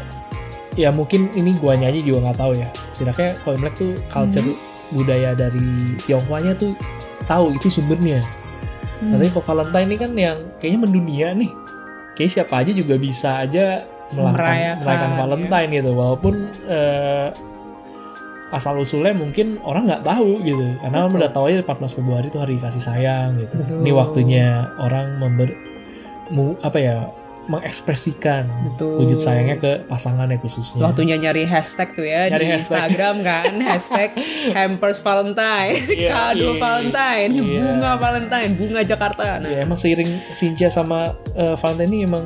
ya mungkin ini gua nyanyi juga nggak tahu ya. Setidaknya kalau Imlek tuh culture budaya dari Tionghoanya tuh tahu itu sumbernya. Nah, tapi kalau Valentine ini kan yang kayaknya mendunia nih. Kayak siapa aja juga bisa aja melakukan Merayakan, merayakan ya. Valentine gitu. Walaupun eh, asal usulnya mungkin orang nggak tahu gitu. Karena Betul. udah tahu aja 14 Februari itu hari kasih sayang gitu. Betul. Ini waktunya orang member mu, apa ya mengekspresikan Betul. wujud sayangnya ke pasangannya khususnya. Waktunya nyari hashtag tuh ya Nyari di hashtag. Instagram kan, hashtag hampers Valentine, Iya, kado iya. Valentine, Iya. bunga Valentine, bunga Jakarta. Nah, Ya emang seiring Sinja sama eh, Valentine ini emang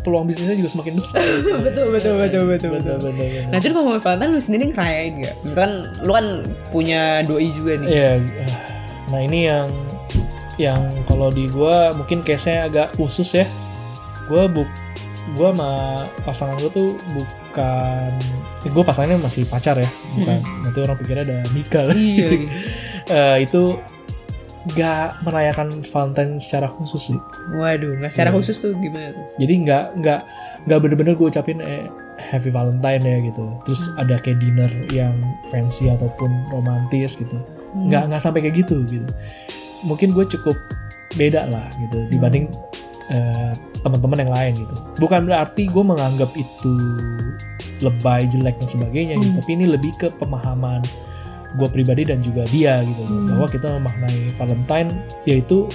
peluang bisnisnya juga semakin besar. betul betul betul betul betul. Bener, bener. Nah, jadi ngomongin Valentine lu sendiri ngerayain gak? Misalkan lu kan punya doi juga nih. Iya, ah, nah ini yang yang kalau di gua mungkin case-nya agak khusus ya. Gua buk gua sama pasangan gua tuh bukan eh, gua pasangannya masih pacar ya, bukan. Nanti orang pikirnya ada nikah lah. Iya lagi. Eh, itu gak merayakan Valentine secara khusus sih. Waduh, nggak secara Iya. khusus tuh gimana tuh? Jadi nggak nggak nggak bener-bener gue ucapin eh, Happy Valentine ya gitu. Terus ada kayak dinner yang fancy ataupun romantis gitu. Nggak nggak sampai kayak gitu gitu. Mungkin gue cukup beda lah gitu dibanding eh, teman-teman yang lain gitu. Bukan berarti gue menganggap itu lebay, jelek dan sebagainya gitu. Tapi ini lebih ke pemahaman gue pribadi dan juga dia gitu loh. bahwa kita memaknai Valentine yaitu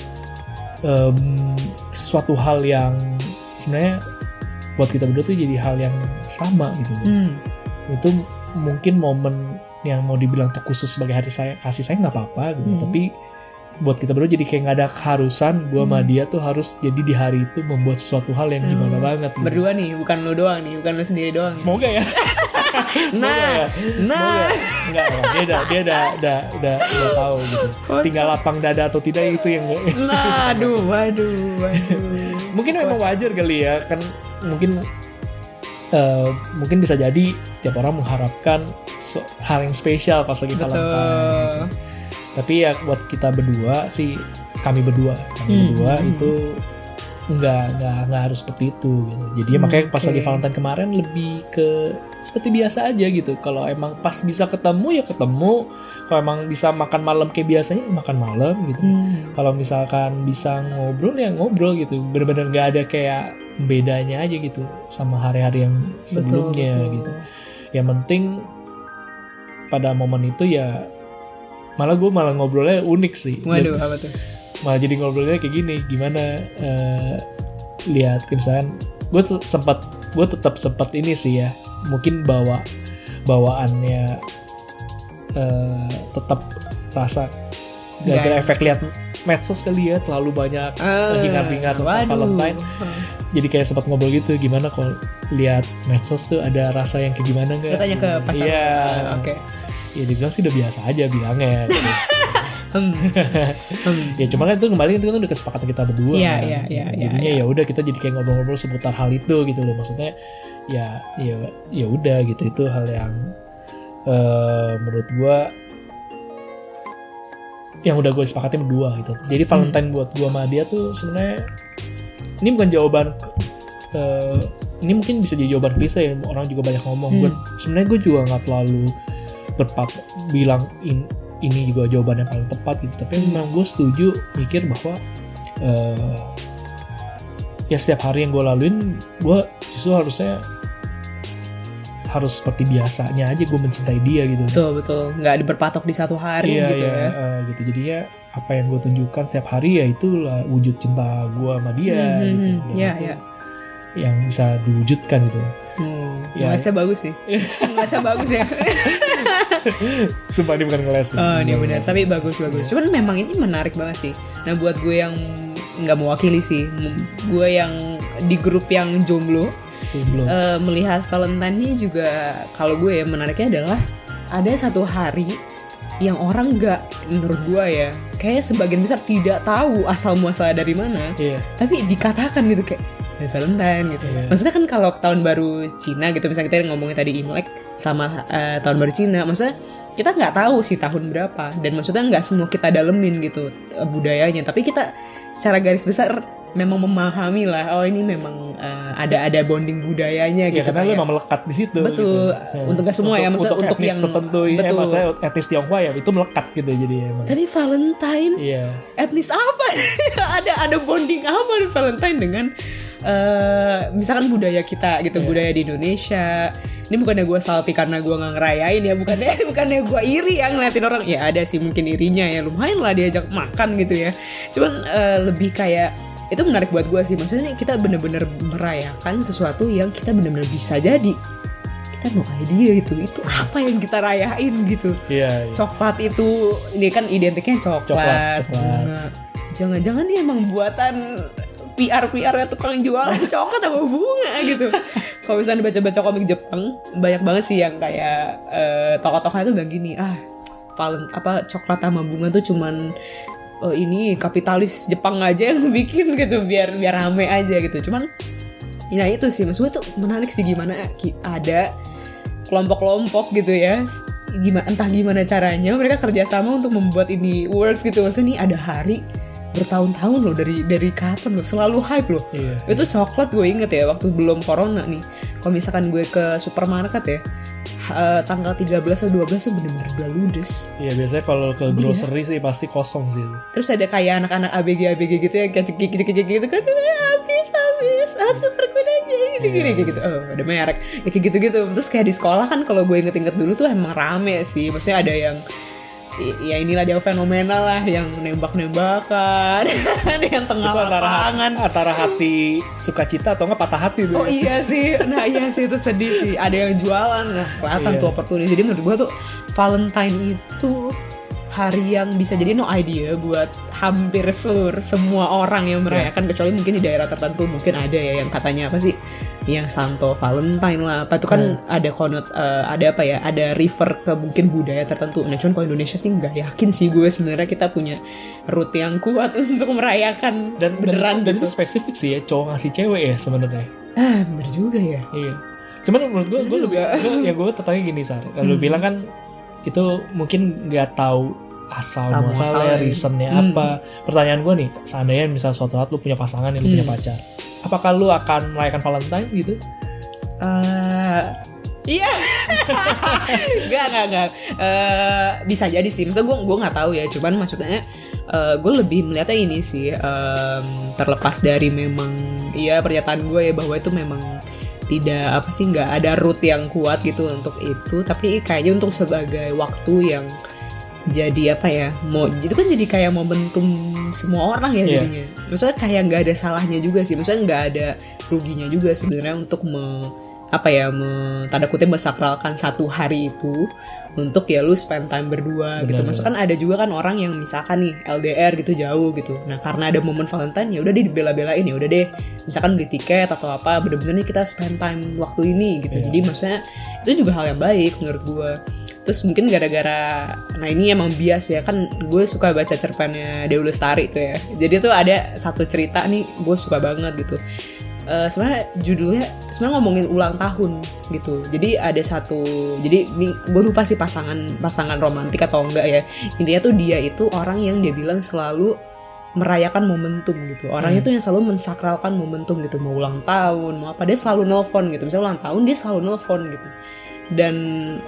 em, sesuatu hal yang sebenarnya buat kita berdua tuh jadi hal yang sama gitu. Hmm. itu mungkin momen yang mau dibilang tuh khusus sebagai hari saya kasih saya nggak apa-apa gitu Hmm. tapi buat kita berdua jadi kayak nggak ada keharusan gue sama Hmm. dia tuh harus jadi di hari itu membuat sesuatu hal yang gimana Hmm. banget gitu. Berdua nih, bukan lu doang nih, bukan lu sendiri doang. semoga ya Semoga Nah, ya. nah. Semoga. Enggak, enggak. dia udah dia udah udah udah, udah tahu gitu tinggal lapang dada atau tidak itu yang Nah, aduh, waduh, waduh. mungkin memang wajar kali ya kan mungkin eh, mungkin bisa jadi tiap orang mengharapkan so- hal yang spesial pas lagi Valentine gitu. Tapi ya buat kita berdua sih kami berdua kami Hmm, berdua hmm. itu nggak nggak nggak harus seperti itu gitu jadi Hmm, makanya pas oke. lagi Valentine kemarin lebih ke seperti biasa aja gitu kalau emang pas bisa ketemu ya ketemu kalau emang bisa makan malam kayak biasanya ya makan malam gitu Hmm. kalau misalkan bisa ngobrol ya ngobrol gitu bener-bener nggak ada kayak bedanya aja gitu sama hari-hari yang sebelumnya Betul, betul. gitu yang penting pada momen itu ya malah gue malah ngobrolnya unik sih Waduh, apa tuh? malah jadi ngobrolnya kayak gini gimana eh, lihat misalkan gue sempat gue tetap sempat ini sih ya mungkin bawa bawaannya eh, tetap rasa gara-gara Nggak- efek lihat medsos kali ya terlalu banyak Ah, hingar-bingar tentang. Valentine jadi kayak sempat ngobrol gitu gimana kalau lihat medsos tuh ada rasa yang kayak gimana nggak Lu tanya ke pacar. iya Oke. Ya dibilang sih udah biasa aja bilangnya gitu. Hmm. Hmm. ya cuma kan itu kembali itu kan udah kesepakatan kita berdua Iya, kan. iya, iya, iya, jadinya ya udah kita jadi kayak ngobrol-ngobrol seputar hal itu gitu loh maksudnya ya ya ya udah gitu itu hal yang eh, menurut gua yang udah gue sepakati berdua gitu jadi Hmm. Valentine buat gua sama dia tuh sebenarnya ini bukan jawaban eh, ini mungkin bisa jadi jawaban klise ya orang juga banyak ngomong Hmm. Gua- sebenarnya gue juga nggak terlalu berpat bilang in- ini juga jawaban yang paling tepat gitu tapi memang gue setuju mikir bahwa eh, ya setiap hari yang gue laluin gue justru harusnya harus seperti biasanya aja gue mencintai dia gitu Betul betul. Nggak ada berpatok di satu hari iya, gitu iya, ya. eh, gitu jadi ya apa yang gue tunjukkan setiap hari ya itulah wujud cinta gue sama dia Hmm, hmm, gitu. Dan itu iya. yang bisa diwujudkan gitu Hmm. Ya. Ngelesnya bagus sih. Ngelesnya bagus ya. sumpah ini bukan ngeles Oh, dia benar. Tapi bagus bagus. Cuman memang ini menarik banget sih. Nah, buat gue yang nggak mewakili sih, gue yang di grup yang jomblo belum eh, melihat Valentine ini juga kalau gue ya menariknya adalah ada satu hari yang orang nggak menurut gue ya kayak sebagian besar tidak tahu asal muasal dari mana iya tapi dikatakan gitu kayak "Happy Valentine gitu. Iya. Maksudnya kan kalau tahun baru Cina gitu misalnya kita ngomongin tadi Imlek sama eh, tahun baru Cina, maksudnya kita nggak tahu sih tahun berapa dan maksudnya nggak semua kita dalemin gitu eh, budayanya, tapi kita secara garis besar memang memahami lah oh ini memang eh, ada ada bonding budayanya ya gitu karena lu kayak. emang melekat di situ Betul. gitu. Untuk nggak semua ya, maksudnya untuk, untuk etnis yang- tertentu ya betul. maksudnya etnis Tionghoa ya itu melekat gitu jadi emang Tapi Valentine iya etnis apa? ada ada bonding apa Valentine dengan eh misalkan budaya kita gitu, Iya. budaya di Indonesia. Ini bukannya gue salty karena gue nggak ngerayain ya, bukannya bukannya gue iri yang ngeliatin orang. Ya ada sih mungkin irinya ya, lumayan lah diajak makan gitu ya. Cuman eh, lebih kayak itu menarik buat gue sih. Maksudnya kita bener-bener merayakan sesuatu yang kita bener-bener bisa jadi. Kita no idea itu, itu apa yang kita rayain gitu iya iya. coklat itu ini kan identiknya coklat, Coklat, coklat. Jangan-jangan ini emang buatan PR PR tukang jualan coklat sama bunga gitu. Kalau misalnya baca-baca komik Jepang, banyak banget sih yang kayak eh, tokoh-tokohnya tuh bilang gini, ah valen apa coklat sama bunga tuh cuman oh, ini kapitalis Jepang aja yang bikin gitu biar biar rame aja gitu. Cuman ya itu sih maksudnya tuh menarik sih gimana ada kelompok-kelompok gitu ya gimana entah gimana caranya mereka kerjasama untuk membuat ini works gitu maksudnya nih ada hari bertahun-tahun loh dari dari kapan loh selalu hype loh. Iya. itu coklat gue inget ya waktu belum corona nih. Kalau misalkan gue ke supermarket ya eh, tanggal 13 atau 12 tuh bener-bener udah ludes. Iya biasanya kalau ke grocery sih pasti kosong sih. terus ada kayak anak-anak ABG ABG gitu yang kayak cekik-cekik gitu kan "Eh, habis habis ah super aja gini gini kayak gitu. Oh ada merek. Ya, kayak gitu gitu terus kayak di sekolah kan kalau gue inget-inget dulu tuh emang rame sih. Maksudnya ada yang ya inilah dia fenomenal lah yang nembak-nembakan yang tengah Itu antara lapangan antara hati sukacita atau enggak patah hati tuh. Oh iya sih, nah iya sih itu sedih sih. Ada yang jualan, nah kelihatan Iya. tuh opportunity. Jadi menurut gua tuh Valentine itu hari yang bisa jadi no idea buat hampir seluruh semua orang yang merayakan. Kecuali mungkin di daerah tertentu mungkin ada ya yang katanya apa sih? Yang Santo Valentine lah. Apa itu kan ada konot eh, ada apa ya? Ada refer ke mungkin budaya tertentu. Nah cuman kalau Indonesia sih nggak yakin sih gue sebenarnya kita punya root yang kuat untuk merayakan Dan beneran dan, dan gitu. itu spesifik sih ya cowok ngasih cewek ya sebenarnya. ah bener juga ya. Iya. Cuman menurut gue, gue lebih, ya gue tertanya gini sar. Kalau Hmm. bilang kan itu mungkin nggak tahu asal muasalnya, muasalnya. reasonnya Hmm. apa. Pertanyaan gue nih, seandainya misal suatu saat lu punya pasangan, lu punya Hmm. pacar, apakah lu akan merayakan Valentine gitu? Eh, iya Gak gak gak Eh, bisa jadi sih maksudnya gue gue nggak tahu ya cuman maksudnya eh, gue lebih melihatnya ini sih em, terlepas dari memang iya pernyataan gue ya bahwa itu memang tidak apa sih nggak ada root yang kuat gitu untuk itu tapi kayaknya untuk sebagai waktu yang jadi apa ya mau itu kan jadi kayak momentum semua orang ya Iya. jadinya. Maksudnya kayak nggak ada salahnya juga sih maksudnya nggak ada ruginya juga sebenarnya untuk me, apa ya me, tanda kutip mensakralkan satu hari itu untuk ya lu spend time berdua gitu. Benar, maksud kan ada juga kan orang yang misalkan nih LDR gitu jauh gitu. Nah karena ada momen Valentine ya udah deh dibela-belain ya udah deh. Misalkan beli tiket atau apa bener-bener nih kita spend time waktu ini gitu. Iya. jadi maksudnya itu juga hal yang baik menurut gua terus mungkin gara-gara nah ini emang bias ya kan gue suka baca cerpennya Dewi Lestari tuh ya. Jadi tuh ada satu cerita nih gue suka banget gitu. Eh, sebenarnya judulnya sebenarnya ngomongin ulang tahun gitu. Jadi ada satu jadi ini gue lupa sih pasangan pasangan romantik atau enggak ya. Intinya tuh dia itu orang yang dia bilang selalu merayakan momentum gitu. Orangnya tuh yang selalu mensakralkan momentum gitu. Mau ulang tahun mau apa dia selalu nelfon gitu. Misalnya ulang tahun dia selalu nelfon gitu dan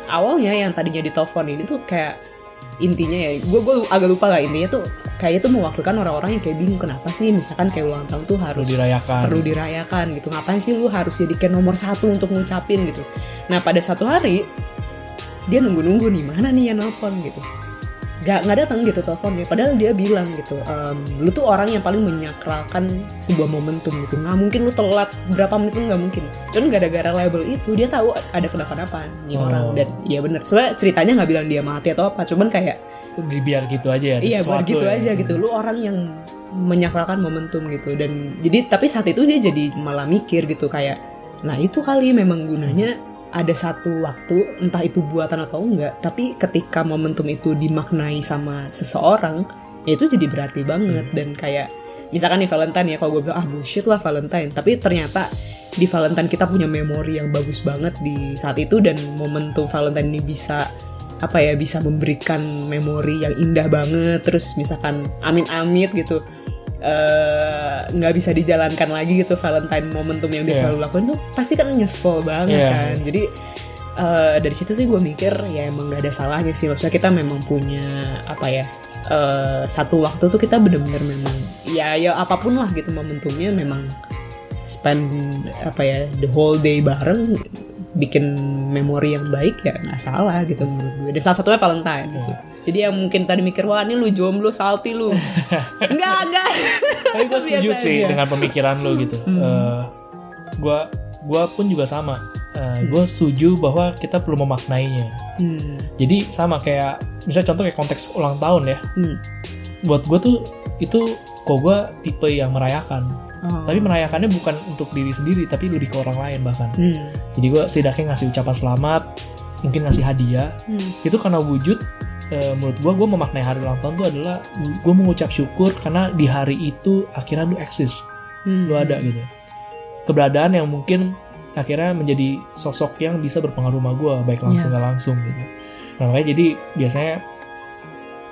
awalnya yang tadinya ditelepon ini tuh kayak intinya ya gue gue agak lupa lah intinya tuh kayak itu mewakilkan orang-orang yang kayak bingung kenapa sih misalkan kayak ulang tahun tuh harus Perlu dirayakan. perlu dirayakan gitu. Ngapain sih lu harus jadikan nomor satu untuk ngucapin gitu? Nah pada satu hari dia nunggu-nunggu nih mana nih yang nelfon gitu gak nggak datang gitu teleponnya padahal dia bilang gitu "Em, lu tuh orang yang paling menyakralkan sebuah momentum gitu nggak mungkin lu telat berapa menit pun nggak mungkin cuman gara-gara label itu dia tahu ada kenapa-napa nih Oh. orang dan ya bener sebenarnya ceritanya nggak bilang dia mati atau apa cuman kayak biar gitu aja ya. iya sesuatu gitu ya. aja gitu lu orang yang menyakralkan momentum gitu dan jadi tapi saat itu dia jadi malah mikir gitu kayak nah itu kali memang gunanya ada satu waktu entah itu buatan atau enggak tapi ketika momentum itu dimaknai sama seseorang ya itu jadi berarti banget. Dan kayak misalkan nih Valentine ya kalau gue bilang ah bullshit lah Valentine. Tapi ternyata di Valentine kita punya memori yang bagus banget di saat itu dan momentum Valentine ini bisa apa ya bisa memberikan memori yang indah banget. Terus misalkan amin-amit gitu eh, nggak bisa dijalankan lagi gitu Valentine momentum yang dia Iya. selalu lakuin tuh pasti kan nyesel banget Iya. kan jadi eh, dari situ sih gue mikir ya emang gak ada salahnya sih maksudnya kita memang punya apa ya eh, satu waktu tuh kita bener-bener memang ya ya apa pun lah gitu momentumnya memang spend apa ya the whole day bareng bikin memori yang baik ya nggak salah gitu menurut gue. Dan salah satunya Valentine gitu. Jadi yang mungkin tadi mikir wah ini lu jomblo salty lu. enggak enggak. Tapi gue setuju sih aja. dengan pemikiran lo gitu. Eh, gua gua pun juga sama. gue setuju bahwa kita perlu memaknainya. Hmm. Jadi sama kayak misalnya contoh kayak konteks ulang tahun ya. Hmm. Buat gue tuh itu kok gue tipe yang merayakan. Oh. Tapi merayakannya bukan untuk diri sendiri, tapi lebih ke orang lain bahkan. Hmm. Jadi gue setidaknya ngasih ucapan selamat, mungkin ngasih hadiah. Hmm. Itu karena wujud eh, menurut gue, gue memaknai hari ulang tahun itu adalah gue mengucap syukur karena di hari itu akhirnya lu eksis, Hmm. lu ada gitu. Keberadaan yang mungkin akhirnya menjadi sosok yang bisa berpengaruh sama gue, baik langsung nggak langsung gitu. Nah makanya jadi biasanya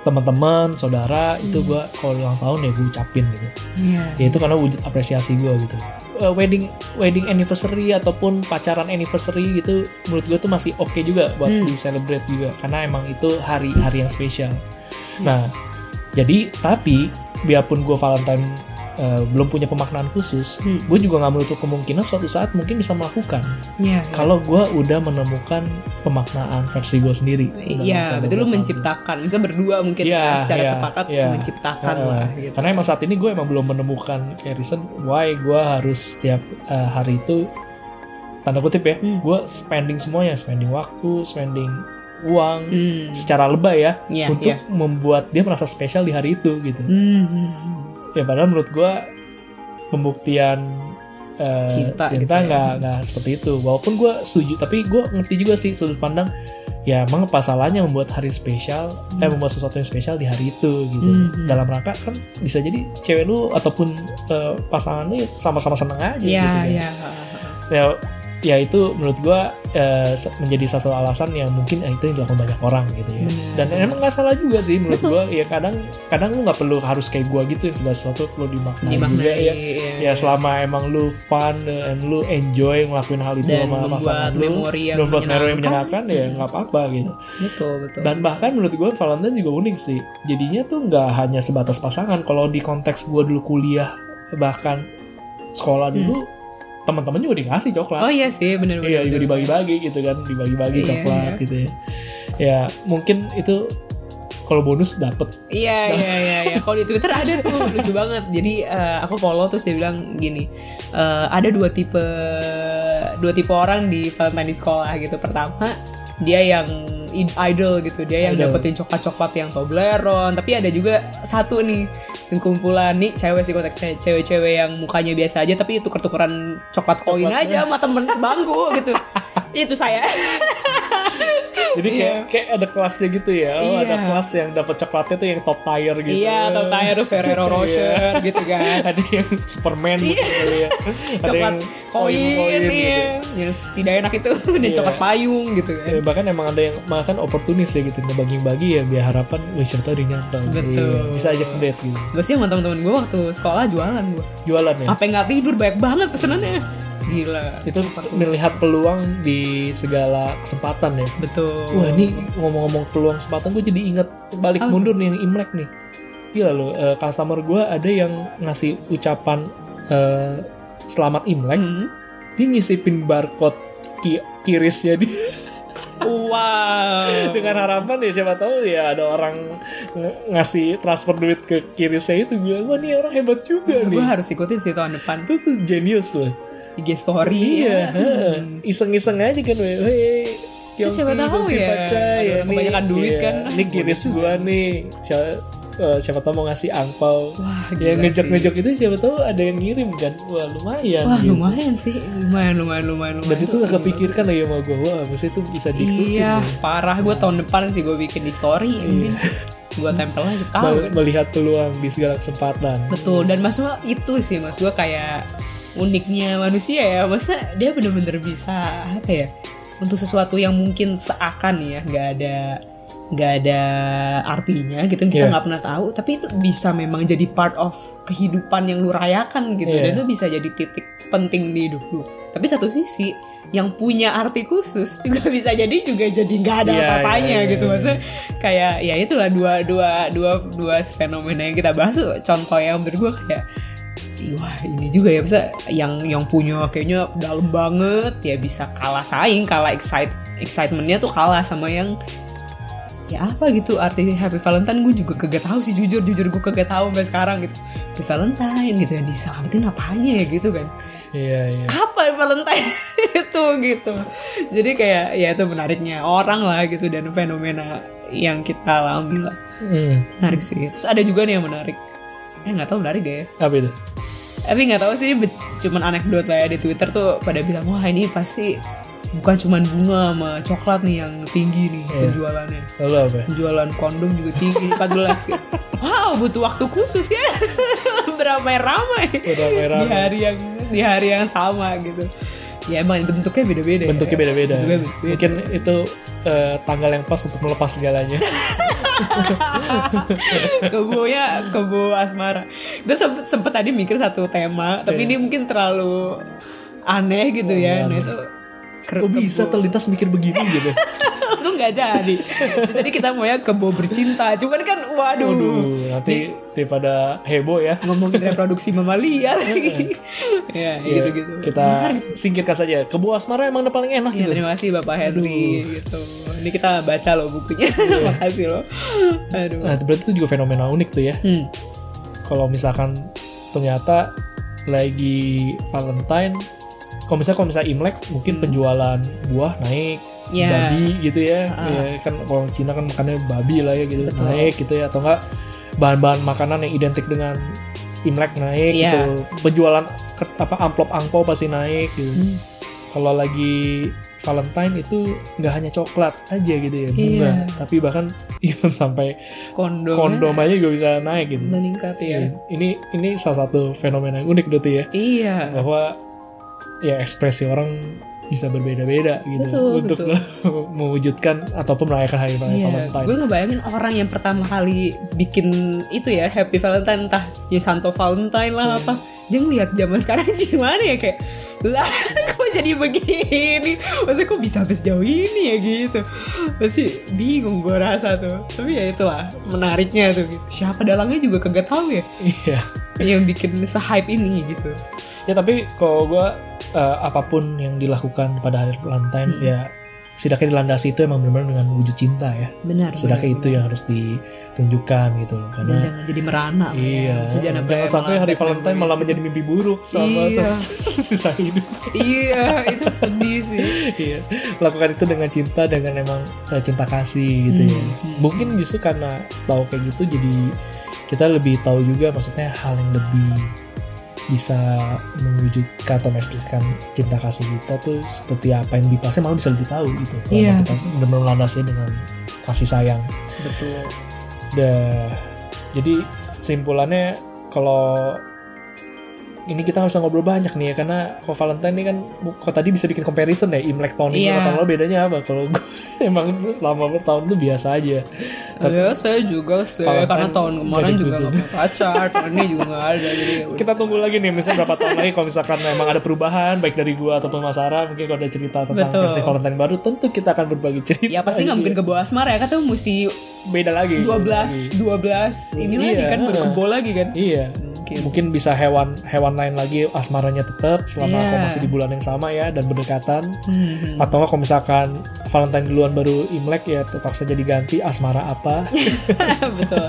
teman-teman, saudara itu gue kalau ulang tahun ya gue ucapin gitu. Iya. Ya itu karena wujud apresiasi gue gitu. Eh, wedding wedding anniversary ataupun pacaran anniversary gitu menurut gue tuh masih oke juga buat Hmm. di celebrate juga karena emang itu hari hari yang spesial. Nah jadi tapi biarpun gue Valentine eh, belum punya pemaknaan khusus, Hmm. gue juga nggak menutup kemungkinan suatu saat mungkin bisa melakukan Iya. kalau gue udah menemukan pemaknaan versi gue sendiri. Iya, masa berarti lu menciptakan, misalnya berdua mungkin Iya, ya, secara iya, sepakat iya. menciptakan Uh, lah gitu. Karena emang saat ini gue emang belum menemukan kayak reason why gue harus setiap uh, hari itu tanda kutip ya, Hmm. gue spending semuanya, spending waktu, spending uang Hmm. secara lebay ya Iya, untuk iya. membuat dia merasa spesial di hari itu gitu. Hmm, hmm, hmm. Ya padahal menurut gue pembuktian uh, Cinta gitu cinta ya. nggak nggak seperti itu. Walaupun gue setuju, tapi gue ngerti juga sih sudut pandang. Ya emang apa salahnya membuat hari spesial, eh membuat sesuatu yang spesial di hari itu gitu. Hmm, hmm. Dalam rangka kan bisa jadi cewek lu ataupun eh, pasangan lu ya sama-sama seneng aja Iya, gitu. kan. iya. Ya, ya itu menurut gua eh, se- menjadi salah satu alasan yang mungkin eh, itu yang dilakukan banyak orang gitu ya. Benar. Dan emang nggak salah juga sih menurut gua. Ya kadang kadang lu nggak perlu harus kayak gua gitu yang segala sesuatu perlu dimaknai, juga Dimaknai, ya. iya. Ya selama emang lu fun eh, and lu enjoy ngelakuin hal itu Dan sama pasangan lu, memori yang membuat memori yang menyenangkan. ya nggak apa-apa gitu. Betul, betul. Dan bahkan menurut gue Valentine juga unik sih. Jadinya tuh nggak hanya sebatas pasangan. Kalau di konteks gue dulu kuliah bahkan sekolah dulu teman-teman juga dikasih coklat. Oh iya sih, benar benar. iya juga dibagi-bagi gitu kan, dibagi-bagi Iya, coklat iya. gitu ya. Ya mungkin itu kalau bonus dapet. Iya iya iya iya. Kalau di Twitter ada tuh lucu banget. Jadi eh, aku follow terus dia bilang gini, eh, ada dua tipe dua tipe orang di Valentine di sekolah gitu. Pertama dia yang idol gitu, dia yang Idol. dapetin coklat-coklat yang Toblerone. Tapi ada juga satu nih yang kumpulan nih cewek sih konteksnya cewek-cewek yang mukanya biasa aja tapi tuker-tukeran coklat koin Coklat. aja sama temen sebangku gitu. Itu saya. Jadi kayak Iya. kayak ada kelasnya gitu ya. Oh, ada Iya. kelas yang dapat coklatnya tuh yang top tier gitu. Iya, atau Tyre Ferrero Rocher gitu kan. ada yang Superman mungkin kali ya. Ada Iya. Coklat yang koin, gitu. iya. Yang tidak enak itu dan Iya. coklat payung gitu kan. Ya, bahkan emang ada yang makan oportunis ya gitu ngebagi-bagi ya biar harapan wih siapa tahu dia nyantol Betul. Iya, bisa ajak date gitu Gue sih sama temen-temen gue waktu sekolah jualan gue. jualan ya Apa nggak tidur banyak banget pesenannya. Gila. itu melihat peluang di segala kesempatan ya. Betul. wah ini ngomong-ngomong peluang kesempatan gue jadi ingat balik Apa mundur nih yang imlek nih. Gila loh eh, customer gue ada yang ngasih ucapan eh, selamat imlek. Hmm. dia nyisipin barcode ki- kirisnya dia. Wow. dengan harapan ya siapa tahu ya ada orang ng- ngasih transfer duit ke kirisnya itu. Bilang wah ini orang hebat juga nih. gue harus ikutin sih tahun depan. Itu tuh genius loh IG story iya ya. heeh. iseng-iseng aja kan weh Ya, siapa tahu ya. Ada orang kebanyakan duit kan. Ini kiris gua nih. Siapa, eh, siapa tahu mau ngasih angpau. Wah, ya gila ngejek-ngejek itu siapa tahu ada yang ngirim kan. Wah, lumayan. Wah gitu. lumayan sih, lumayan lumayan lumayan. Dan lumayan. itu gak kepikirkan lagi sama gue. Wah, mesti itu bisa diikutin. Iya, ya. parah gue tahun depan sih gue bikin di story mungkin gue tempel aja tahu. Mel- kan. Melihat peluang di segala kesempatan. Betul dan maksudnya itu sih mas gue kayak uniknya manusia ya, maksudnya dia bener-bener bisa apa ya untuk sesuatu yang mungkin seakan ya nggak ada nggak ada artinya gitu kita Iya. nggak pernah tahu tapi itu bisa memang jadi part of kehidupan yang lu rayakan gitu Iya. dan itu bisa jadi titik penting di hidup lu tapi satu sisi yang punya arti khusus juga bisa jadi juga jadi nggak ada Iya, apa-apanya iya, gitu iya. maksudnya kayak ya itulah dua dua dua dua fenomena yang kita bahas tuh contoh yang menurut gue kayak wah ini juga ya bisa yang yang punya kayaknya dalam banget ya bisa kalah saing kalah excite excitementnya tuh kalah sama yang ya apa gitu arti Happy Valentine gue juga kagak tahu sih jujur jujur gue kagak tahu sampai sekarang gitu. Happy Valentine gitu yang diselamatin apanya ya gitu kan. Iya, iya. apa Valentine itu gitu. Jadi kayak ya itu menariknya orang lah gitu dan fenomena yang kita alami lah. Hmm. menarik sih. Terus ada juga nih yang menarik. Eh nggak tahu menarik gak ya? Apa itu? Tapi nggak tahu sih be- cuman anekdot lah ya di Twitter tuh pada bilang wah ini pasti bukan cuman bunga sama coklat nih yang tinggi nih Iya. penjualannya Lalu apa? penjualan kondom juga tinggi 14 gitu. wow butuh waktu khusus ya beramai-ramai Beramai-ramai. di hari yang di hari yang sama gitu ya emang bentuknya beda-beda ya. Bentuknya beda-beda. Bentuknya beda-beda. Mungkin itu eh, tanggal yang pas untuk melepas segalanya. kebonya kebo asmara itu sempet sempet tadi mikir satu tema tapi Iya. ini mungkin terlalu aneh gitu ya Iya. nah itu Kok bisa terlintas mikir begini gitu? nggak jadi tadi kita mau ya kebo bercinta cuman kan waduh Waduh, nanti daripada heboh ya. ngomongin reproduksi mamalia lagi ya Ya, gitu gitu Kita singkirkan saja. Kebu asmara emang udah paling enak Ya, gitu. terima kasih Bapak Henry gitu. Ini kita baca loh bukunya. Makasih loh. Aduh. Nah, berarti itu juga fenomena unik tuh ya. Hmm. Kalau misalkan ternyata lagi Valentine, kalau misalnya kalau misalnya Imlek mungkin penjualan buah naik, Hmm. Ya. babi gitu ya. Ah. Ya kan kalau Cina kan makannya babi lah ya gitu, Betul. naik gitu ya atau enggak bahan-bahan makanan yang identik dengan Imlek naik Iya. gitu. Penjualan apa amplop angpau pasti naik gitu. Hmm. Kalau lagi Valentine itu nggak hanya coklat aja gitu ya bunga, Iya. tapi bahkan even sampai Kondom. kondom aja juga bisa naik gitu. meningkat ya. Ini ini salah satu fenomena yang unik berarti ya Iya. bahwa ya ekspresi orang bisa berbeda-beda gitu Betul, untuk betul. mewujudkan ataupun merayakan hari raya Iya, Valentine. gue ngebayangin orang yang pertama kali bikin itu ya Happy Valentine entah ya Santo Valentine lah apa dia ngeliat zaman sekarang gimana ya kayak lah kok jadi begini? Maksudnya kok bisa habis jauh ini ya? Gitu. Pasti bingung gue rasa tuh. Tapi ya itulah menariknya tuh gitu. Siapa dalangnya juga kagak tahu ya. Iya. yang bikin se-hype ini gitu Ya tapi kalau gue apa pun yang dilakukan pada hari Valentine Hmm. ya setidaknya dilandasi itu emang benar-benar dengan wujud cinta ya. benar Setidaknya itu yang harus ditunjukkan gitu loh dan karena jangan jadi merana Iya, Maksudnya jangan sampai hari Valentine malah menjadi mimpi buruk sama Iya. sisa hidup. iya itu sedih sih Iya, lakukan itu dengan cinta dengan emang eh, cinta kasih gitu ya. Hmm, hmm. Mungkin justru karena tahu kayak gitu jadi kita lebih tahu juga maksudnya hal yang lebih bisa mewujudkan atau mengekspresikan cinta kasih kita tuh seperti apa yang dipasnya malah bisa lebih tahu gitu kalau Iya. kita benar landasnya dengan kasih sayang betul Dah. Jadi simpulannya kalau ini kita nggak bisa ngobrol banyak nih ya karena kalau Valentine ini kan kok tadi bisa bikin comparison ya Imlek tahun ini Iya. sama tahun lalu bedanya apa? Kalau gue emang itu selama bertahun itu biasa aja. Ya saya juga sih Valentine karena tahun kemarin juga gak pacar tahun ini juga gak ada jadi ya kita tunggu lagi nih misalnya berapa tahun lagi kalau misalkan memang ada perubahan baik dari gua ataupun Mas Sarah mungkin kalau ada cerita tentang Betul. versi Valentine baru tentu kita akan berbagi cerita ya pasti nggak mungkin ke bawah asmara ya kan tuh mesti beda lagi. 12 12 ini Iya. lagi kan berkebo lagi kan? Iya. Mungkin. Mungkin bisa hewan hewan lain lagi asmaranya tetap selama Iya. kau masih di bulan yang sama ya dan berdekatan. Hmm. atau kalau misalkan Valentine duluan baru Imlek ya terpaksa jadi ganti asmara apa. Betul.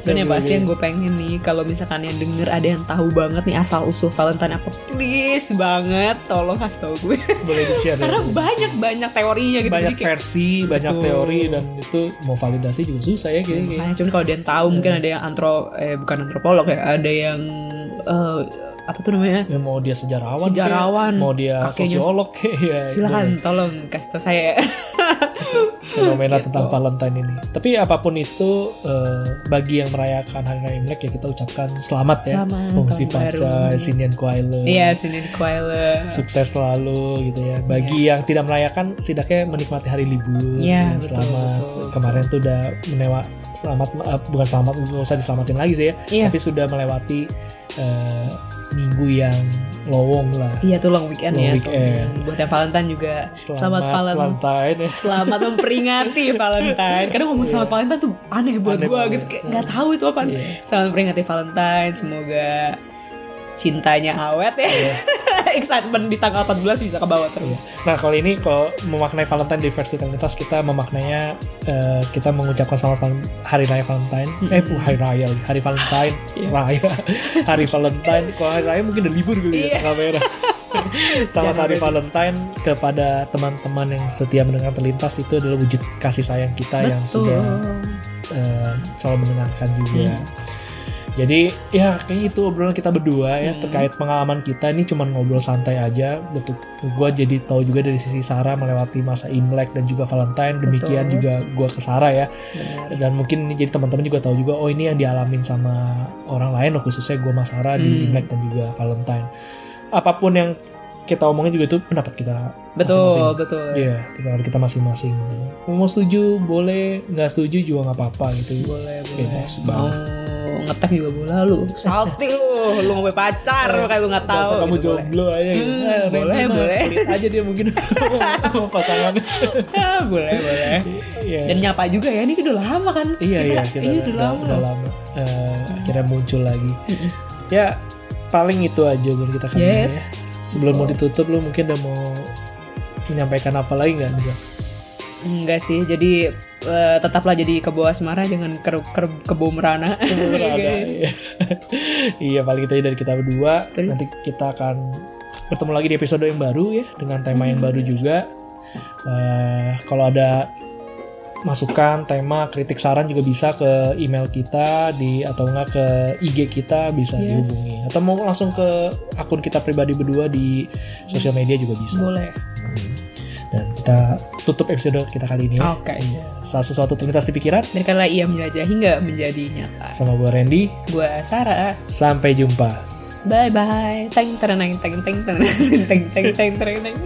Cuman yang pasti yang gue pengen nih kalau misalkan yang denger ada yang tahu banget nih asal usul Valentine apa please banget tolong kasih tau gue. Boleh di share karena ya banyak banyak teorinya gitu banyak Jadi kayak- versi banyak Betul. teori dan itu mau validasi juga susah ya kayaknya. Makanya cuman kalau ada yang tahu mungkin ada yang antro eh bukan antropolog ya ada yang eh, apa tuh namanya ya mau dia sejarawan Sejarawan, kek, mau dia kakeknya- sosiolog ya silakan tolong kasih tau saya fenomena Gitu. tentang Valentine ini. Tapi apa pun itu eh, bagi yang merayakan hari raya Imlek ya kita ucapkan selamat ya. Selamat Fungsi tahun baru. Faca, Sinian Kuaile. iya sini Kuala Sukses selalu gitu ya. Bagi yang tidak merayakan setidaknya menikmati hari libur. Iya, betul, selamat. betul. Kemarin tuh udah menewa selamat eh, bukan selamat nggak usah diselamatin lagi sih ya. Iya. Tapi sudah melewati eh, minggu yang lowong lah. iya tuh long weekend Long ya weekend. buat yang Valentine juga selamat, Valentine Valentine ya. Selamat memperingati Valentine. Kadang ngomong selamat Valentine tuh aneh buat Aneh gue gitu kayak nggak tahu itu apa. Iya. Selamat memperingati Valentine. Semoga cintanya awet ya. Iya. Excitement di tanggal 14 bisa ke bawah terus. Nah kali ini kalau memaknai Valentine di versi Trinitas kita memaknainya eh, kita mengucapkan selamat hari raya Valentine eh bukan hari raya lagi, hari Valentine Iya. raya hari Valentine kalau hari raya mungkin udah libur kali Iya. ya tanggal merah Selamat Jangan hari berarti. Valentine kepada teman-teman yang setia mendengar terlintas itu adalah wujud kasih sayang kita yang sudah eh, selalu mendengarkan juga. Jadi ya kayaknya itu obrolan kita berdua ya Hmm. terkait pengalaman kita ini cuma ngobrol santai aja. Betul. Gue jadi tahu juga dari sisi Sarah melewati masa Imlek dan juga Valentine. Demikian Betul. juga gue ke Sarah ya. Benar. Dan mungkin ini jadi teman-teman juga tahu juga oh ini yang dialamin sama orang lain loh, khususnya gue sama Sarah di Hmm. Imlek dan juga Valentine. Apa pun yang kita omongin juga itu pendapat kita Betul, masing-masing. betul. Iya, pendapat kita masing-masing. Mau setuju boleh, nggak setuju juga nggak apa-apa gitu. Boleh, boleh. Bebas banget. Ngetek juga boleh lu. Salty lu, lu ngomong pacar kayak lu nggak tahu. Kamu gitu, boleh. jomblo aja gitu. Hmm, Eh, boleh, boleh. aja dia mungkin sama pasangan. Ah, boleh, boleh. Iya. Dan nyapa juga ya, ini udah lama kan? iya iya kita iya, udah, lama. udah lama. Eh, akhirnya muncul lagi. Ya paling itu aja buat kita kali ini ya. Yes. Sebelum mau ditutup lu mungkin udah mau menyampaikan apa lagi nggak bisa? Enggak sih, jadi eh, tetaplah jadi kebo asmara jangan ke, ke, kebo merana. Iya. iya paling itu aja dari kita berdua. Nanti kita akan bertemu lagi di episode yang baru ya dengan tema yang baru juga. Eh, kalau ada masukan, tema, kritik, saran juga bisa ke email kita di atau enggak ke IG kita bisa Yes. dihubungi atau mau langsung ke akun kita pribadi berdua di sosial media juga bisa. Boleh. Dan kita tutup episode kita kali ini ya. Oke. Iya. Saat sesuatu terlintas di pikiran Biarkanlah ia menjajah hingga menjadi nyata. sama gue Randy. Gua Sarah. Sampai jumpa. Bye bye. Teng tereng teng teng teng teng teng teng teng teng.